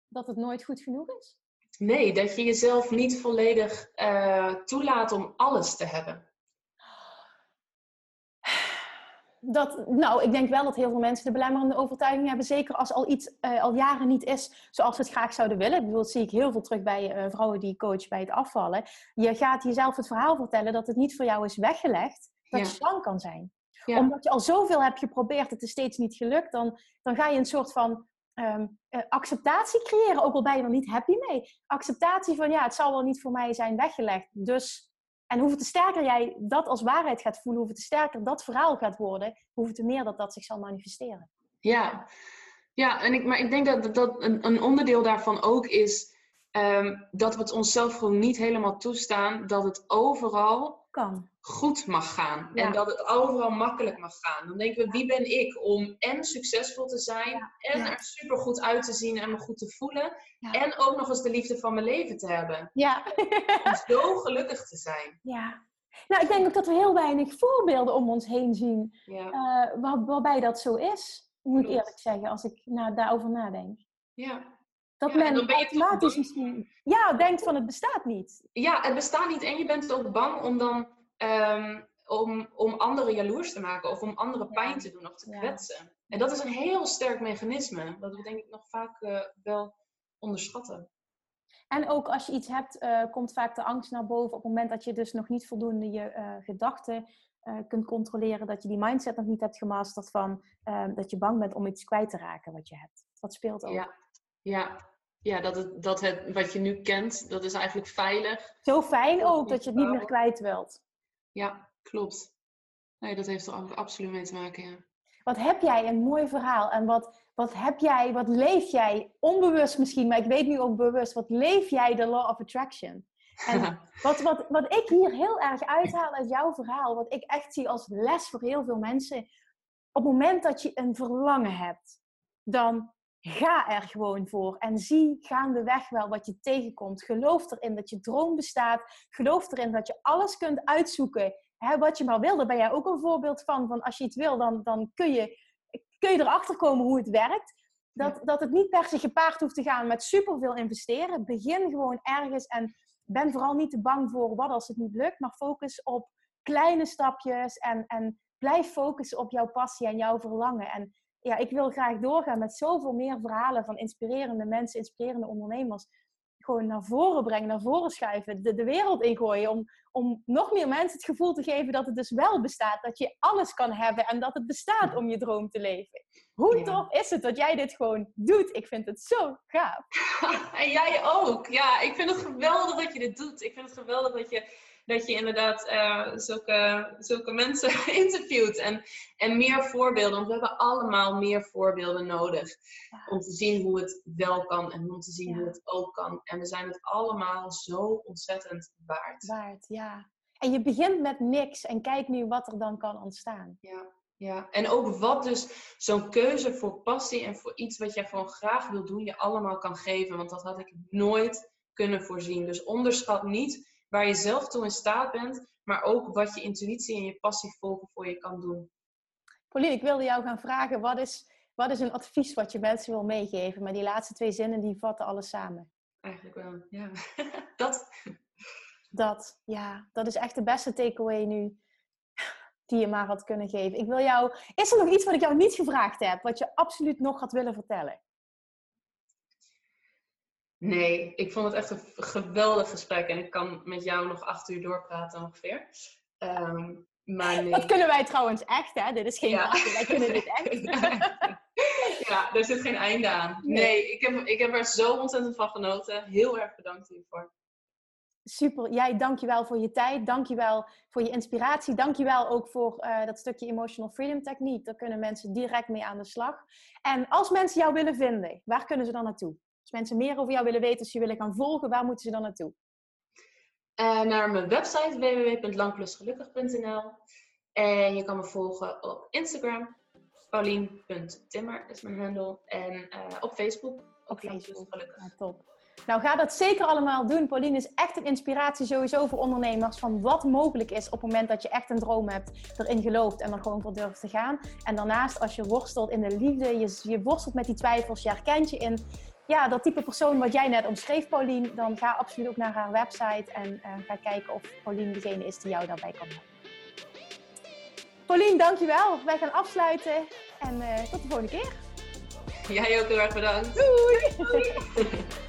Dat het nooit goed genoeg is. Nee, dat je jezelf niet volledig eh, toelaat om alles te hebben. Dat, nou, ik denk wel dat heel veel mensen de belemmerende overtuiging hebben. Zeker als al iets uh, al jaren niet is zoals ze het graag zouden willen. Ik bedoel, dat zie ik heel veel terug bij uh, vrouwen die coach bij het afvallen. Je gaat jezelf het verhaal vertellen dat het niet voor jou is weggelegd dat je slank kan zijn. Omdat je al zoveel hebt geprobeerd, het is steeds niet gelukt. Dan, dan ga je een soort van um, uh, acceptatie creëren. Ook al ben je er niet happy mee. Acceptatie van ja, het zal wel niet voor mij zijn weggelegd. Dus en hoeveel te sterker jij dat als waarheid gaat voelen, hoeveel te sterker dat verhaal gaat worden, hoeveel te meer dat dat zich zal manifesteren. Ja, ja en ik, maar ik denk dat, dat een, een onderdeel daarvan ook is Ehm, dat we het onszelf gewoon niet helemaal toestaan dat het overal kan. Goed mag gaan. En dat het overal makkelijk mag gaan. Dan denken we, wie ben ik om en succesvol te zijn, en er super goed uit te zien en me goed te voelen, en ook nog eens de liefde van mijn leven te hebben. Ja. om zo gelukkig te zijn. Ja. Nou, ik denk ook dat we heel weinig voorbeelden om ons heen zien uh, waar, waarbij dat zo is. Moet ik eerlijk zeggen, als ik nou, daarover nadenk. Ja, dat men automatisch misschien ja, denkt van het bestaat niet. Ja, het bestaat niet. En je bent ook bang om dan um, om, om anderen jaloers te maken of om anderen pijn te doen of te kwetsen. En dat is een heel sterk mechanisme, dat we denk ik nog vaak uh, wel onderschatten. En ook als je iets hebt, uh, komt vaak de angst naar boven op het moment dat je dus nog niet voldoende je uh, gedachten kunt controleren, dat je die mindset nog niet hebt gemasterd van ehm, dat je bang bent om iets kwijt te raken wat je hebt. Dat speelt ook. Ja, ja ja, dat, het, dat het wat je nu kent, dat is eigenlijk veilig. Zo fijn ook, dat je het niet meer kwijt wilt. Ja, klopt. Nee, dat heeft er absoluut mee te maken, ja. Wat heb jij een mooi verhaal en wat, wat heb jij, wat leef jij, onbewust misschien, maar ik weet nu ook bewust, wat leef jij de law of attraction? En wat, wat, wat ik hier heel erg uithaal uit jouw verhaal, wat ik echt zie als les voor heel veel mensen, op het moment dat je een verlangen hebt, dan Ga er gewoon voor en zie gaandeweg wel wat je tegenkomt. Geloof erin dat je droom bestaat. Geloof erin dat je alles kunt uitzoeken hè, wat je maar wil. Daar ben jij ook een voorbeeld van. Van als je iets wil, dan, dan kun, je, kun je erachter komen hoe het werkt. Dat, dat het niet per se gepaard hoeft te gaan met superveel investeren. Begin gewoon ergens en ben vooral niet te bang voor wat als het niet lukt. Maar focus op kleine stapjes en, en blijf focussen op jouw passie en jouw verlangen. En ja, ik wil graag doorgaan met zoveel meer verhalen van inspirerende mensen, inspirerende ondernemers. Gewoon naar voren brengen, naar voren schuiven, de, de wereld ingooien. Om, om nog meer mensen het gevoel te geven dat het dus wel bestaat. Dat je alles kan hebben en dat het bestaat om je droom te leven. Hoe tof is het dat jij dit gewoon doet? Ik vind het zo gaaf. En jij ook. Ja, ik vind het geweldig dat je dit doet. Ik vind het geweldig dat je dat je inderdaad uh, zulke, zulke mensen interviewt. En, en meer voorbeelden, want we hebben allemaal meer voorbeelden nodig. Om te zien hoe het wel kan en om te zien hoe het ook kan. En we zijn het allemaal zo ontzettend waard. Waard, ja. En je begint met niks en kijk nu wat er dan kan ontstaan. Ja. Ja, en ook wat dus zo'n keuze voor passie en voor iets wat jij gewoon graag wil doen, je allemaal kan geven. Want dat had ik nooit kunnen voorzien. Dus onderschat niet waar je zelf toe in staat bent, maar ook wat je intuïtie en je passie volgen voor je kan doen. Pauline, ik wilde jou gaan vragen, wat is, wat is een advies wat je mensen wil meegeven? Maar die laatste twee zinnen, die vatten alles samen. Eigenlijk wel, ja. dat. Dat, ja. Dat is echt de beste takeaway nu die je maar had kunnen geven. Ik wil jou... Is er nog iets wat ik jou niet gevraagd heb, wat je absoluut nog had willen vertellen? Nee, ik vond het echt een geweldig gesprek en ik kan met jou nog acht uur doorpraten ongeveer. Um, maar nee. Dat kunnen wij trouwens echt, hè? Dit is geen ja. wij kunnen dit echt. ja, er zit geen einde aan. Nee, ik, heb, ik heb er zo ontzettend van genoten. Heel erg bedankt hiervoor. Super. Jij, dankjewel voor je tijd. Dankjewel voor je inspiratie. Dankjewel ook voor uh, dat stukje Emotional Freedom Techniek. Daar kunnen mensen direct mee aan de slag. En als mensen jou willen vinden, waar kunnen ze dan naartoe? Als mensen meer over jou willen weten, als je willen gaan volgen, waar moeten ze dan naartoe? Uh, naar mijn website www.langplusgelukkig.nl En je kan me volgen op Instagram. Paulien.timmer is mijn handle. En uh, op Facebook. Op Facebook. Gelukkig. Ja, top. Nou, ga dat zeker allemaal doen. Pauline is echt een inspiratie sowieso voor ondernemers van wat mogelijk is op het moment dat je echt een droom hebt, erin gelooft en er gewoon voor durft te gaan. En daarnaast, als je worstelt in de liefde, je, je worstelt met die twijfels, je herkent je in ja, dat type persoon wat jij net omschreef, Paulien, dan ga absoluut ook naar haar website en uh, ga kijken of Paulien degene is die jou daarbij kan helpen. Paulien, dankjewel. Wij gaan afsluiten en uh, tot de volgende keer. Jij ook heel erg bedankt. Doei!